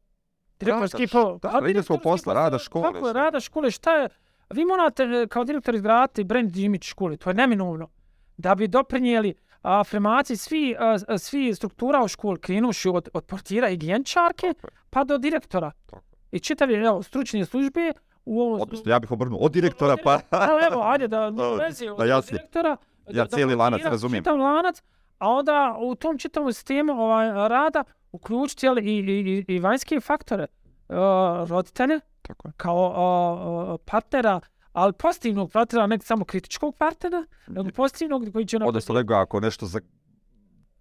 direktorski Rada, po... da, liderskog direktorski posla, rada škole, Tako je, rada škole, šta je... Vi morate e, kao direktor izgraditi brand image škole, to je neminovno. Da bi doprinijeli afirmaciji svi, a, svi struktura u školi, krenuši od, od portira i gijenčarke, je. pa do direktora. Tako je. I čitavi evo, stručne službe u ovom... Odnosno, ja bih obrnuo od direktora pa... Evo, evo, ajde da [LAUGHS] Da, vezi od da jasnije. direktora. Ja cijeli lanac blokira razumijem. Čitav lanac, a onda u tom čitavom sistemu ovaj, rada uključiti jel, i, i, i, i vanjske faktore. Uh, roditelje Tako je. kao uh, partnera, ali pozitivnog partnera, ne samo kritičkog partnera, nego pozitivnog koji će... Odnosno, nego ako nešto za...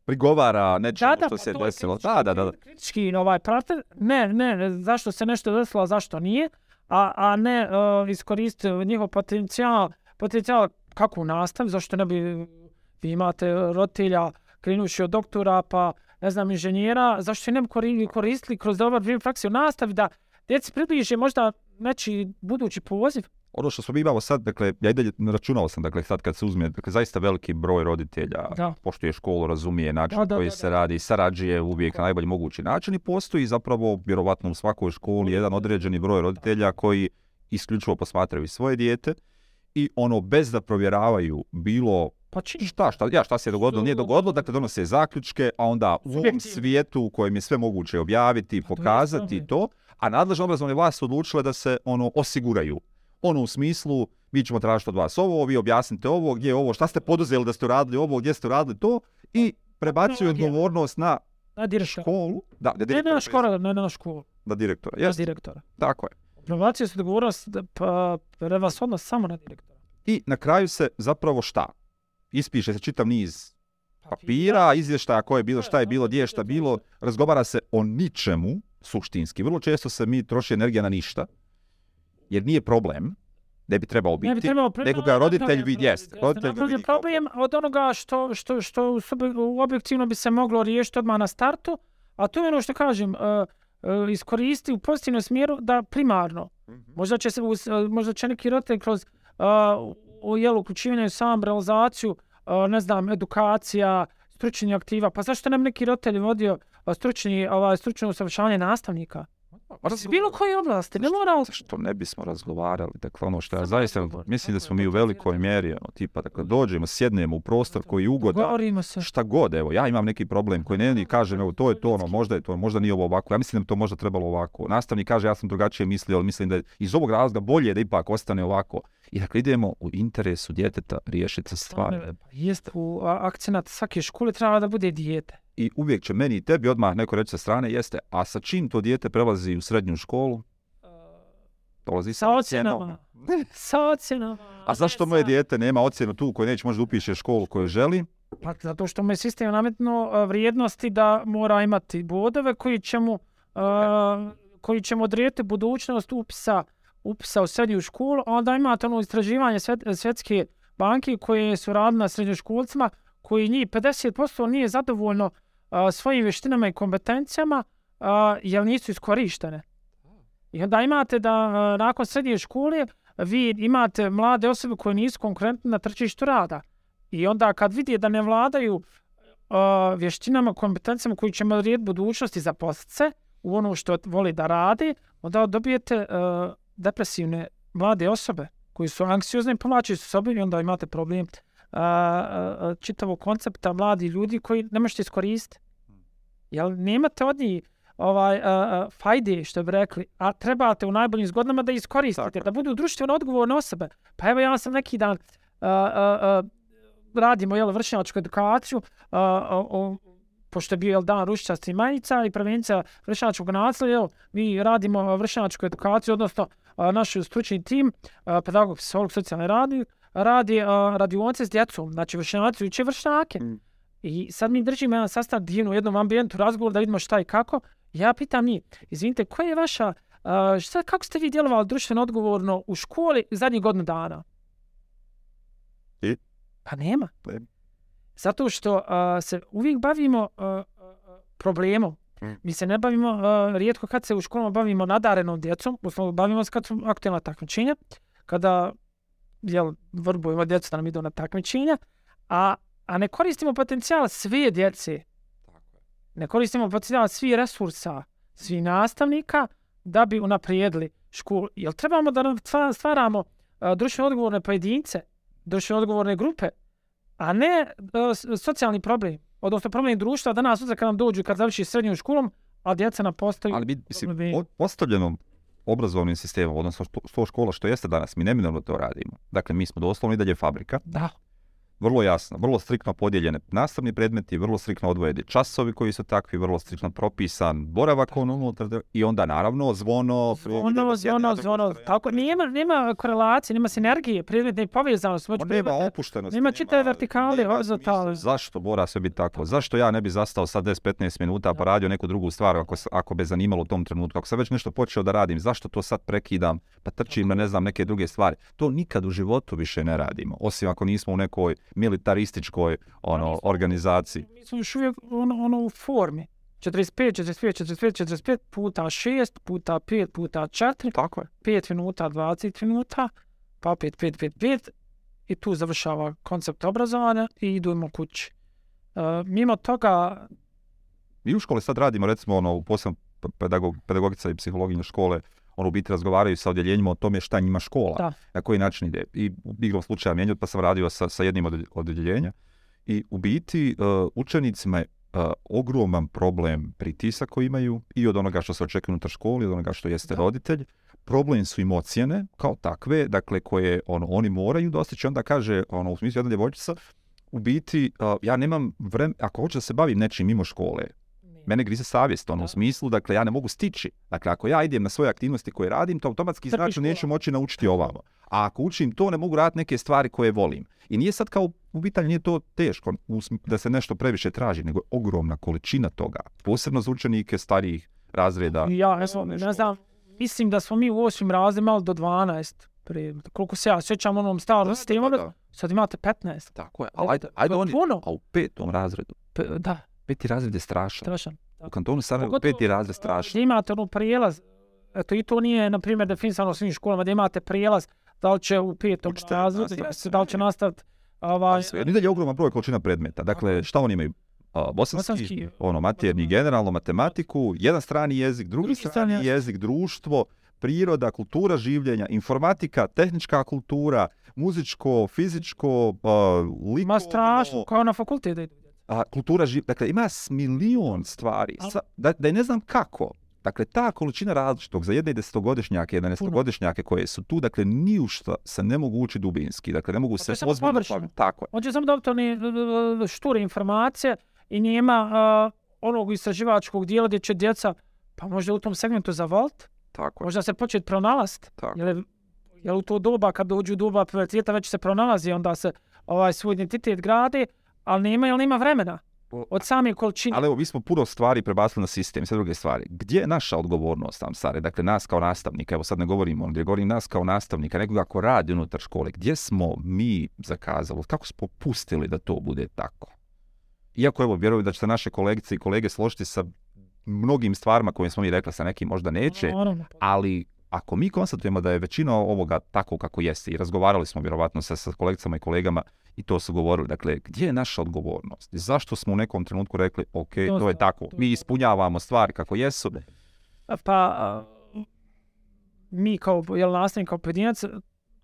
prigovara nečemu da, da, što pa se desilo. kritički- Da, da, da. da. Kritički ovaj partner, ne, ne, zašto se nešto desilo, zašto nije, a, a ne uh, iskoristiti njihov potencijal, potencijal kako u nastavi, zašto ne bi, vi imate rotilja krenuši od doktora, pa ne znam, inženjera, zašto ne bi koristili kroz dobar vrijeme praksi u nastavi da djeci približe možda neći budući poziv. Ono što smo mi imamo sad, dakle, ja i dalje računao sam, dakle, sad kad se uzme, dakle, zaista veliki broj roditelja Da. poštuje školu, razumije način Da, da, koji da, se da. radi, sarađuje uvijek na najbolji mogući način i postoji zapravo, vjerovatno u svakoj školi, jedan određeni broj roditelja koji isključivo posmatraju svoje dijete i ono, bez da provjeravaju bilo Pa čini. šta, šta, ja, šta se je dogodilo, nije dogodilo, dakle donose zaključke, a onda u ovom svijetu u kojem je sve moguće objaviti, Pa to pokazati samo. to, a nadležne obrazovne vlasti su odlučile da se ono osiguraju. Ono u smislu, mi ćemo tražiti od vas ovo, vi objasnite ovo, gdje je ovo, šta ste poduzeli da ste uradili ovo, gdje ste uradili to i prebacuju Tehnologija. odgovornost na Na direktora. školu, da, da Ne direktora, na škola, ne na školu, da direktora, na jest, direktora. tako je. Prebacio se odgovornost da- pa prevashodno samo na direktora. I na kraju se zapravo šta? Ispiše se čitav niz papira, izvještaja koje je bilo, šta je bilo, gdje je šta bilo, razgovara se o ničemu suštinski. Vrlo često se mi troši energija na ništa, jer nije problem, ne bi trebao biti, Ne bi trebalo pre- nego ga roditelj vidi, jest, Jeste, roditelj ga kao problem od onoga što, što, što u objektivno bi se moglo riješiti odmah na startu, a to je ono što kažem, uh, uh, iskoristi u pozitivnom smjeru da primarno, možda će, se, uh, možda će neki roditelj kroz uh, u jelu uključivanje sam realizaciju, uh, ne znam, edukacija, stručni aktiva, pa zašto nam neki roditelj vodio stručni, ovaj, stručno usavršavanje nastavnika? Iz bilo koje oblasti, ne mora što ne bismo razgovarali, dakle ono što ja zaista mislim da smo mi u velikoj mjeri, ono, tipa, dakle, dođemo, sjednemo u prostor koji je ugodan, Govorimo se. šta god, evo, ja imam neki problem koji ne ni kažem, evo, to je to, ono, možda je to, možda nije ovo ovako, ja mislim da bi to možda trebalo ovako. Nastavnik kaže, ja sam drugačije mislio, ali mislim da je iz ovog razloga bolje da ipak ostane ovako. I dakle, idemo u interesu djeteta riješiti stvari. Pa Jest, u akcenat svake škole treba da bude dijete. I uvijek će meni i tebi odmah neko reći sa strane, jeste, a sa čim to dijete prelazi u srednju školu? Dolazi Sa ocjenama. [LAUGHS] Sa ocjenama. A zašto moje dijete nema ocjenu tu koje neće možda upiše školu koju želi? Pa zato što mu je sistem nametno a, vrijednosti da mora imati bodove koji će mu, a, koji će mu odrijeti budućnost upisa, upisa u srednju školu, a onda imate ono istraživanje svjet, svjetske banke koje su radile na srednjoškolcima, koji njih 50% nije zadovoljno a, svojim vještinama i kompetencijama, a, jer nisu iskorištene. I onda imate da a, nakon srednje škole vi imate mlade osobe koje nisu konkurentne na tržištu rada. I onda kad vidi da ne vladaju a, vještinama, kompetencijama koji će odrediti budućnosti za poslice u ono što voli da radi, onda dobijete a, depresivne mlade osobe koji su anksiozne i povlačuju se sobom i onda imate problem uh, uh, čitavog koncepta mladi ljudi koji ne možete iskoristiti. Jel nemate od njih ovaj, uh, uh, fajde, što bi rekli, a trebate u najboljim zgodnama da iskoristite, Tako da budu društveno odgovorne osobe. Pa evo ja sam neki dan a, a, a, radimo jel, vršnjačku edukaciju, a, a, o, pošto je bio jel, dan rušičastih majica i prevencija vršnjačkog nasilja, jel, mi radimo vršnjačku edukaciju, odnosno a, naš stručni tim, a, pedagog, psiholog, socijalni radnik, radi a, radionice s djecom, znači vršnjaci uče vršnjake. Mm. I sad mi držimo jedan sastav divno u jednom ambijentu, razgovor da vidimo šta i kako. Ja pitam njih, izvinite, koja je vaša, a, šta, kako ste vi djelovali društveno odgovorno u školi zadnjih godinu dana? I? Pa nema. Nema. Zato što a, se uvijek bavimo a, problemom. Mm. Mi se ne bavimo, a, rijetko kad se u školama bavimo nadarenom djecom, uslovno bavimo se kad su aktualna takmičenja, kada jel, vrbujemo djecu da nam idu na takmičenja, a, a ne koristimo potencijal sve djece, ne koristimo potencijal svih resursa, svih nastavnika da bi unaprijedili školu. Jel trebamo da nam stva- stvaramo a, društveno odgovorne pojedince, društveno odgovorne grupe, a ne a, s- socijalni problem, odnosno problem društva danas sutra kad nam dođu kad završi srednju školom, a djeca nam postaju... Ali mi, mislim, postavljenom obrazovnim sistemom, odnosno što, škola što jeste danas, mi neminovno to radimo. Dakle, mi smo doslovno i dalje fabrika, Da, vrlo jasno, vrlo striktno podijeljene nastavni predmeti, vrlo striktno odvojeni časovi koji su takvi, vrlo striktno propisan boravak on unutar i onda naravno zvono, ono, ono, ono, tako, nema, nema korelacije, nema sinergije, predmetne povezanosti. On nema opuštenosti. nema čitave vertikale, horizontale. Zašto mora sve biti tako? Zašto ja ne bi zastao sad 10-15 minuta pa radio neku drugu stvar ako, ako be zanimalo u tom trenutku? Ako sam već nešto počeo da radim, zašto to sad prekidam pa trčim na ne znam neke druge stvari? To nikad u životu više ne radimo. Osim ako nismo u nekoj militarističkoj ono, organizaciji. Mi smo još uvijek ono, ono u formi. 45, 45, 45, 45 puta 6, puta 5, puta 4, Tako je. 5 minuta, 20 minuta, pa opet 5, 5, 5 i tu završava koncept obrazovanja i idemo kući. Uh, mimo toga, Mi u školi sad radimo, recimo, ono, posebno pedagog, pedagogica i psihologinja škole, ono, u biti razgovaraju sa odjeljenjima o tome šta njima škola, Da. na koji način ide. I u igrom slučaja mijenjati, pa sam radio sa, sa jednim od od odjeljenja. I u biti uh, učenicima je uh, ogroman problem pritisak koji imaju i od onoga što se očekuje unutar školi, od onoga što jeste Da. roditelj. Problem su im ocjene kao takve, dakle koje ono oni moraju dostići. Onda kaže, ono, u smislu jedna djevojčica, u biti, uh, ja nemam vremena, ako hoću da se bavim nečim mimo škole, mene grize savjest, ono, Da. u smislu, dakle, ja ne mogu stići. Dakle, ako ja idem na svoje aktivnosti koje radim, to automatski znači neću moći naučiti ovamo. A ako učim to, ne mogu raditi neke stvari koje volim. I nije sad kao, u pitanju nije to teško da se nešto previše traži, nego je ogromna količina toga. Posebno za učenike starijih razreda. Ja, ne znam, ne znam, mislim da smo mi u osmim razredima imali do 12. Pre, koliko se ja sjećam onom starom sistemu, sad imate 15. Tako je. Ali Ali ajde, ajde je oni, puno. a u petom razredu. P da, Peti razred je strašan. strašan. U kantonu Sarajevo Pogotovo, peti razred strašan. Gdje imate ono prijelaz, eto i to nije, na primjer, definisano u svim školama, gdje imate prijelaz, da li će u petom razredu, da li će nastaviti ovaj, i dalje ogroman broj količina predmeta. Dakle, šta oni imaju? A, bosanski, Bosanski, ono, materni, generalno matematiku, jedan strani jezik, drugi, Drugi strani strani jezik. društvo, priroda, kultura življenja, informatika, tehnička kultura, muzičko, fizičko, a, likovno, ma strašno, kao na fakultet da idu. A, kultura življenja. Dakle, ima milion stvari. Ali- Sa, da, da ne znam kako. Dakle, ta količina različitog za jedne i desetogodišnjake, jedanaestogodišnjake koje su tu, dakle, ni u šta se ne mogu učiti dubinski. Dakle, ne mogu Pa se samo ozbiljno. Tako je. On će samo dobiti one uh, šture informacije i nema uh, onog istraživačkog dijela gdje će djeca, pa možda u tom segmentu zavolt, Tako je. možda se početi pronalast. Tako. Jel, je- jel u to doba, kad dođu doba puberteta, već se pronalazi, onda se ovaj svoj identitet gradi, ali nema, jel nema vremena. Od same količine. Ali evo, mi smo puno stvari prebacili na sistem, sve druge stvari. Gdje je naša odgovornost tam, Sare? Dakle, nas kao nastavnika, evo sad ne govorimo, gdje govorim nas kao nastavnika, nekoga ko radi unutar škole. Gdje smo mi zakazali? Kako smo pustili da to bude tako? Iako, evo, vjerujem da će se naše kolegice i kolege složiti sa mnogim stvarima koje smo mi rekli, sa nekim možda neće, Naravno. ali ako mi konstatujemo da je većina ovoga tako kako jeste i razgovarali smo vjerovatno sa, sa kolegicama i kolegama i to su govorili, dakle, gdje je naša odgovornost? Zašto smo u nekom trenutku rekli, ok, To to je tako, to mi ispunjavamo stvari kako jesu, Pa a, mi kao jel, nastavnik, kao pojedinac,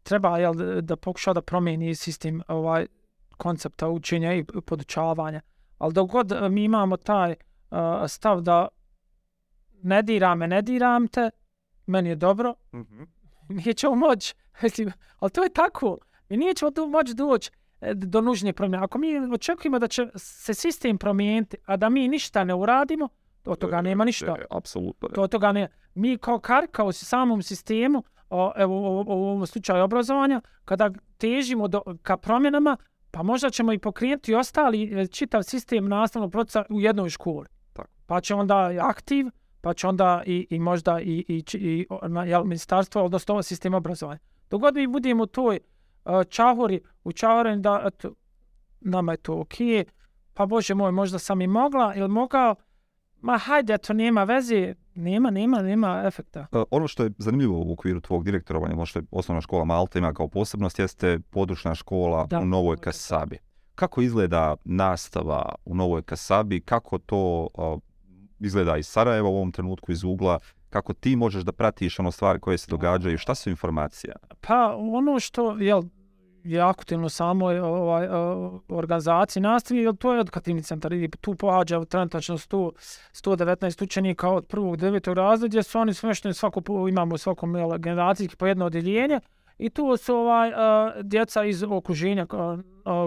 treba jel, da- pokuša da promijeni sistem ovaj koncepta učenja i podučavanja. Ali dok god a, mi imamo taj a, stav da ne diram me, ne diram te, meni je dobro, [LAUGHS] nećemo moći. Mislim, ali to je tako. Mi nećemo tu moći doći e, do nužnje promjene. Ako mi očekujemo da će se sistem promijeniti, a da mi ništa ne uradimo, od toga nema ništa. E, Apsolutno. To toga ne. Mi kao karika u samom sistemu, o, evo u, ovom slučaju obrazovanja, kada težimo do, ka promjenama, pa možda ćemo i pokrenuti ostali e, čitav sistem nastavnog procesa u jednoj školi. Tako. Pa će onda i aktiv, pa će onda i, i možda i, i, i na, jel, ministarstvo, odnosno sistem obrazovanja. Dogod mi budemo u toj uh, čahori, u čahorenju da eto, nama je to okej, pa bože moj, možda sam i mogla ili mogao, ma hajde, to nema veze, nema, nema, nema efekta. E, Ono što je zanimljivo u okviru tvog direktorovanja, ono što je osnovna škola Malta ima kao posebnost, jeste područna škola Da. u Novoj Kasabi. Kako izgleda nastava u Novoj Kasabi? Kako to a, izgleda iz Sarajeva u ovom trenutku, iz ugla? Kako ti možeš da pratiš ono stvari koje se događaju? Šta su informacija? Pa ono što jel, je aktivno samo ovaj, organizaciji nastavi, jel, to je edukativni centar i tu pohađa trenutačno 100, 119 učenika od prvog devetog razreda, gdje su oni smešteni svako, imamo u svakom jel, generacijski po jedno odjeljenje i tu su ovaj, uh, djeca iz okruženja uh,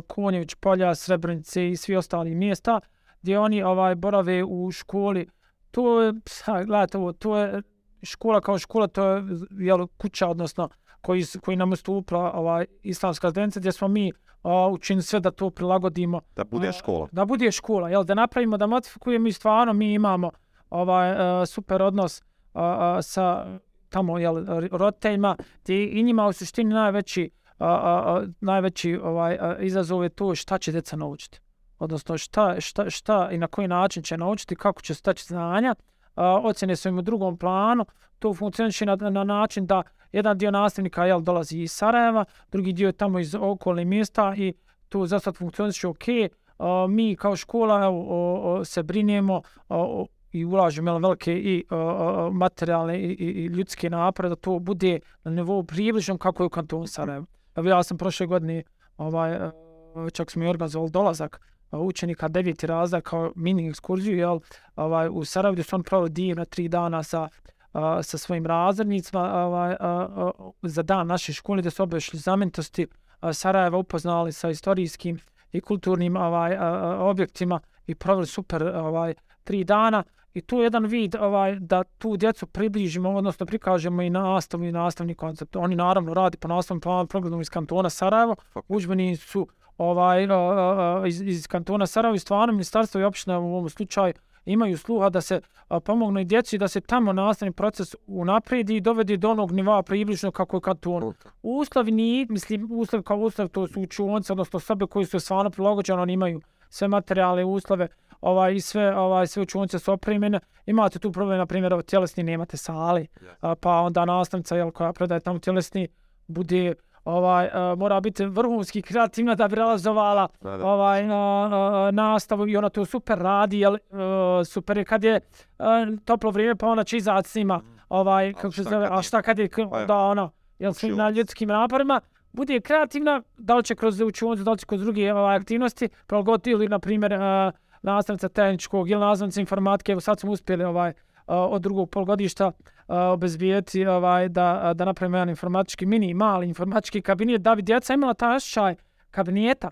Konjević, Polja, Srebrenice i svi ostali mjesta gdje oni ovaj borave u školi. To je, ha, gledajte ovo, to je škola kao škola, to je jel, kuća, odnosno koji, koji nam ustupila ovaj, islamska zajednica, gdje smo mi a, učinili sve da to prilagodimo. Da bude A, škola. Da bude škola, jel, da napravimo, da modifikujemo i stvarno mi imamo ovaj, a, super odnos a, a, sa tamo jel, roditeljima, gdje i njima u suštini najveći, a, a, a, najveći ovaj, a, izazov je to šta će djeca naučiti. Odnosno šta, šta, šta i na koji način će naučiti, kako će staći znanja. A, ocjene su im u drugom planu, to funkcioniše na, na način da jedan dio nastavnika jel, dolazi iz Sarajeva, drugi dio je tamo iz okolnih mjesta i to za sad funkcioniše ok. A, mi kao škola evo, o, o, se brinemo o, o, i ulažemo jel, velike i o, o, materijalne i, i, i ljudske napore da to bude na nivou približnom kako je u kantonu Sarajevo. Evo ja sam prošle godine ovaj, e, čak smo i organizovali dolazak učenika deveti razred kao mini ekskurziju jel, ovaj, u Sarajevu su oni proveli divna tri dana sa a, sa svojim razrednicima ovaj, za dan naše škole gdje su obešli znamenitosti a, Sarajeva upoznali sa istorijskim i kulturnim ovaj, a, objektima i proveli super ovaj, tri dana. I tu je jedan vid ovaj, da tu djecu približimo, odnosno prikažemo i nastavu i nastavni koncept. Oni naravno radi po nastavnom planu programu iz kantona Sarajevo, udžbeni su ovaj, iz, iz kantona Sarajevo i stvarno ministarstvo i opština u ovom slučaju imaju sluha da se a, pomogne i djeci da se tamo nastavni proces unapredi i dovede do onog nivoa približno kako je kanton. Uslovi ni, mislim, uslovi kao uslovi, to su učionce, odnosno sobe koji su stvarno prilagođene, oni imaju sve materijalne uslove, ovaj, i sve, ovaj, sve učionce su opremljene. Imate tu problem, na primjer, tjelesni nemate sali, a, pa onda nastavnica, jel, koja predaje tamo tjelesni, bude ovaj a, mora biti vrhunski kreativna da bi realizovala Da, da. ovaj na, na, nastavu i ona to super radi jel uh, super je kad je uh, toplo vrijeme pa ona će izaći s njima ovaj kako se zove a šta kad je Pa da ono jel sve na ljudskim naporima bude kreativna da li će kroz učionicu da li će kroz druge ovaj, aktivnosti prilagoditi ili na primjer uh, nastavnica tehničkog ili nastavnica informatike evo sad smo uspjeli ovaj uh, od drugog polgodišta obezbijeti ovaj, da, da napravimo jedan informatički, mini, mali informatički kabinet, da bi djeca imala taj osjećaj kabineta.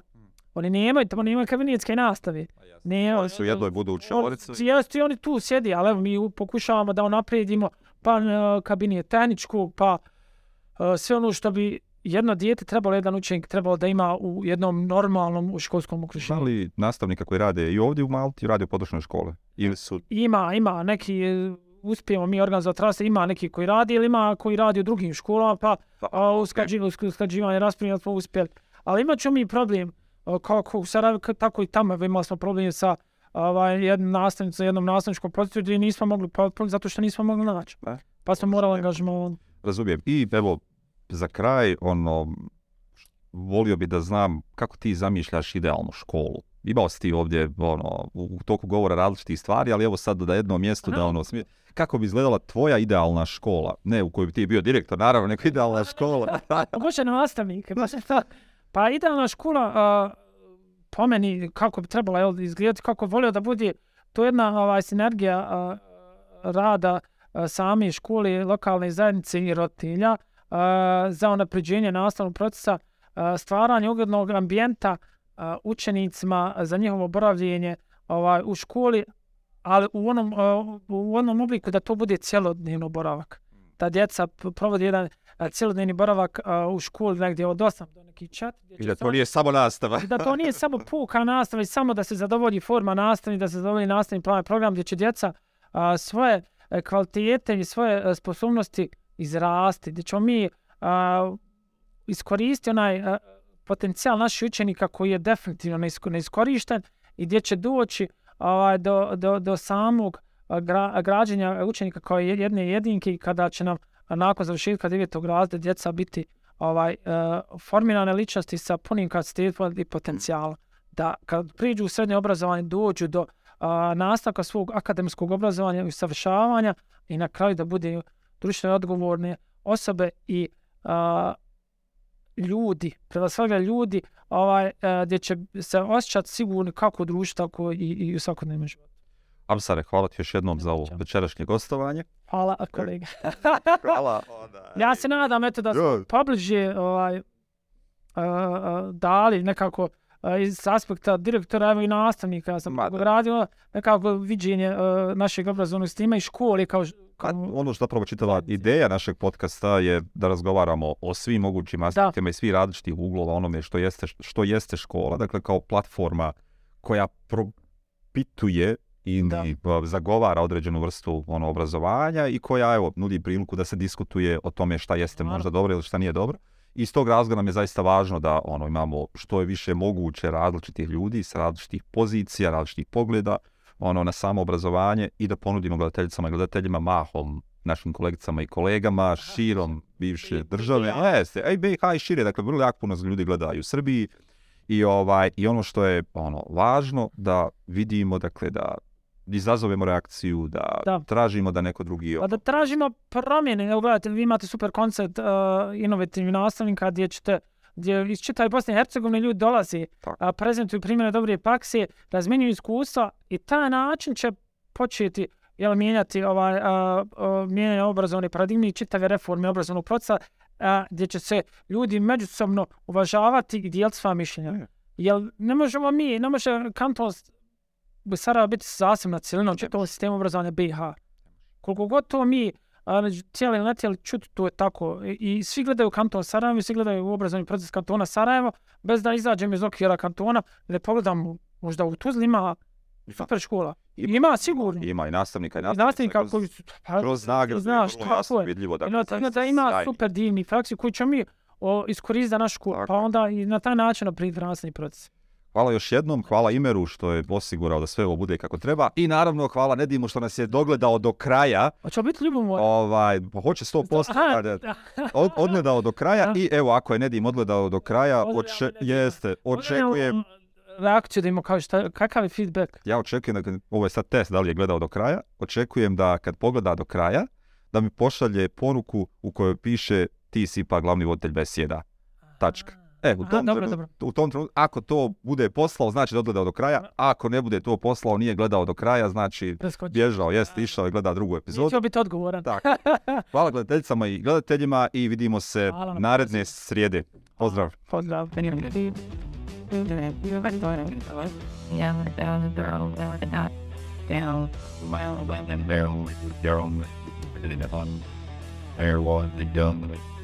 Oni nemaju, tamo nemaju kabinetske nastave. Ne, Oni su u jednoj budućoj ulici. Jeste i oni tu sjedi, ali evo mi pokušavamo da unaprijedimo pa kabinet tehničkog, pa sve ono što bi jedno dijete trebalo, jedan učenik trebalo da ima u jednom normalnom školskom Da okruženju. li nastavnika koji rade i ovdje u Malti, rade u područnoj škole? Ili su... Ima, ima neki, e, uspijemo mi organizovati rase, ima neki koji radi ili ima koji radi u drugim školama, pa Pa, a, usklađivanje, usklađivanje raspravljanja smo uspjeli. Ali imat ćemo mi problem, a, kako u Sarajevu, k- tako i tamo, imali smo problem sa ovaj, jednom nastavnicom, jednom nastavničkom procesu gdje nismo mogli potpuno zato što nismo mogli naći. E, Pa smo morali angažmovati. Razumijem. I evo, za kraj, ono, volio bi da znam kako ti zamišljaš idealnu školu. Imao si ti ovdje ono, u toku govora različitih stvari, ali evo sad na jednom mjestu da ono, smije, kako bi izgledala tvoja idealna škola? Ne u kojoj bi ti bio direktor, naravno, nego idealna [LAUGHS] škola. Pa može na nastavnike, može [LAUGHS] to. Pa idealna škola, a, po meni, kako bi trebala jel, izgledati, kako bi volio da bude, to je jedna ovaj, sinergija a, rada a, same škole, lokalne zajednice i roditelja a, za unapređenje nastavnog procesa. a, stvaranje ugodnog ambijenta učenicima za njihovo boravljenje ovaj, u školi, ali u onom, u onom obliku da to bude cjelodnevno boravak. Da djeca p- provodi jedan cjelodnevni boravak u školi negdje od 8 do neki čat. gdje I će da to nije samo nastava. da to nije samo puka nastava, već samo da se zadovolji forma nastavni, da se zadovolji nastavni plan i program gdje će djeca a, svoje e, kvalitete i svoje e, sposobnosti izrasti, gdje ćemo mi a, iskoristiti onaj a, potencijal naših učenika koji je definitivno neiskorišten i gdje će doći ovaj, do, do, do samog gra, građenja učenika kao je- jedne jedinke i kada će nam nakon završetka devetog razreda djeca biti ovaj uh, formirane ličnosti sa punim kapacitetom i potencijalom. Da kad priđu u srednje obrazovanje dođu do uh, nastavka svog akademskog obrazovanja i usavršavanja i na kraju da bude društveno odgovorne osobe i uh, ljudi, prema svega ljudi, ovaj, uh, gdje će se osjećati sigurni kako u društvu, tako i, i u svakodnevnom životu. Amsare, hvala ti još jednom za ovo večerašnje gostovanje. Hvala, kolega. [LAUGHS] Hvala. Ja se nadam eto da smo pobliže ovaj, uh, uh, dali nekako iz aspekta direktora evo i nastavnika. Ja sam Ma da. radio nekako viđenje uh, našeg obrazovnog sistema i škole kao, kao ono što zapravo čitava ideja našeg podcasta je da razgovaramo o svim mogućim aspektima i svih različitih uglova onome što jeste, što jeste škola, dakle kao platforma koja propituje i Da. zagovara određenu vrstu ono obrazovanja i koja evo nudi priliku da se diskutuje o tome šta jeste Naravno. možda dobro ili šta nije dobro. Iz tog razloga nam je zaista važno da ono imamo što je više moguće različitih ljudi sa različitih pozicija, različitih pogleda ono na samo obrazovanje i da ponudimo gledateljicama i gledateljima mahom našim kolegicama i kolegama širom bivše I- države. BiH. Jeste, a i BiH i šire, dakle vrlo jako puno ljudi gledaju u Srbiji i ovaj i ono što je ono važno da vidimo dakle da izazovemo reakciju, da, Da. tražimo da neko drugi Pa da tražimo promjene. Evo gledajte, vi imate super koncept uh, inovativnih nastavnika gdje ćete gdje iz čitave Bosne i Hercegovine ljudi dolazi, Tako. a, prezentuju primjere dobre prakse, razmjenjuju iskustva i taj način će početi jel, mijenjati ovaj, a, a, mijenjanje obrazovne paradigme i čitave reforme obrazovnog procesa a, gdje će se ljudi međusobno uvažavati i dijeliti svoja mišljenja. Je. Jel ne možemo mi, ne može kanton Sarajevo biti zasebna cijelina u čitavom sistemu obrazovanja BiH koliko god to mi cijeli ili ne htjeli čuti, to je tako. I, I svi gledaju kanton Sarajevo i svi gledaju u obrazovni proces kantona Sarajevo, bez da izađem iz okvira kantona, da pogledam možda u Tuzli ima super škola. Ima. Ima, sigurno. Ima i nastavnika i I nastavnica. nastavnika kroz- koji su, pa, kroz nagrade, znaš, vrlo jasno je. vidljivo. Dakle, I na, zaista da ima sjajni. super divni praksi koji ćemo mi iskoristiti za našu školu, Tako pa je. onda i na taj način naprijed nastavni proces. Hvala još jednom, hvala Imeru što je osigurao da sve ovo bude kako treba i naravno hvala Nedimu što nas je dogledao do kraja. Hoće biti ljubomor? Ovaj, hoće 100%, Aha, od, odgledao do kraja i evo ako je Nedim odgledao do kraja, oče, jeste, očekujem, reakciju da ima kao šta, kakav je feedback. ja očekujem, da, ovo je sad test da li je gledao do kraja, očekujem da kad pogleda do kraja, da mi pošalje poruku u kojoj piše ti si pa glavni voditelj besjeda. Tačka. E, u Aha, tom, dobro, trenutku, dobro. u tom trenutku, ako to bude poslao, znači da odgledao do kraja, a ako ne bude to poslao, nije gledao do kraja, znači Preskoči. bježao, jeste, išao i gleda drugu epizodu. Nećemo biti odgovoran. Tako. [LAUGHS] Hvala gledateljicama i gledateljima i vidimo se Hvala na naredne srijede. Pozdrav. Pozdrav. Yeah,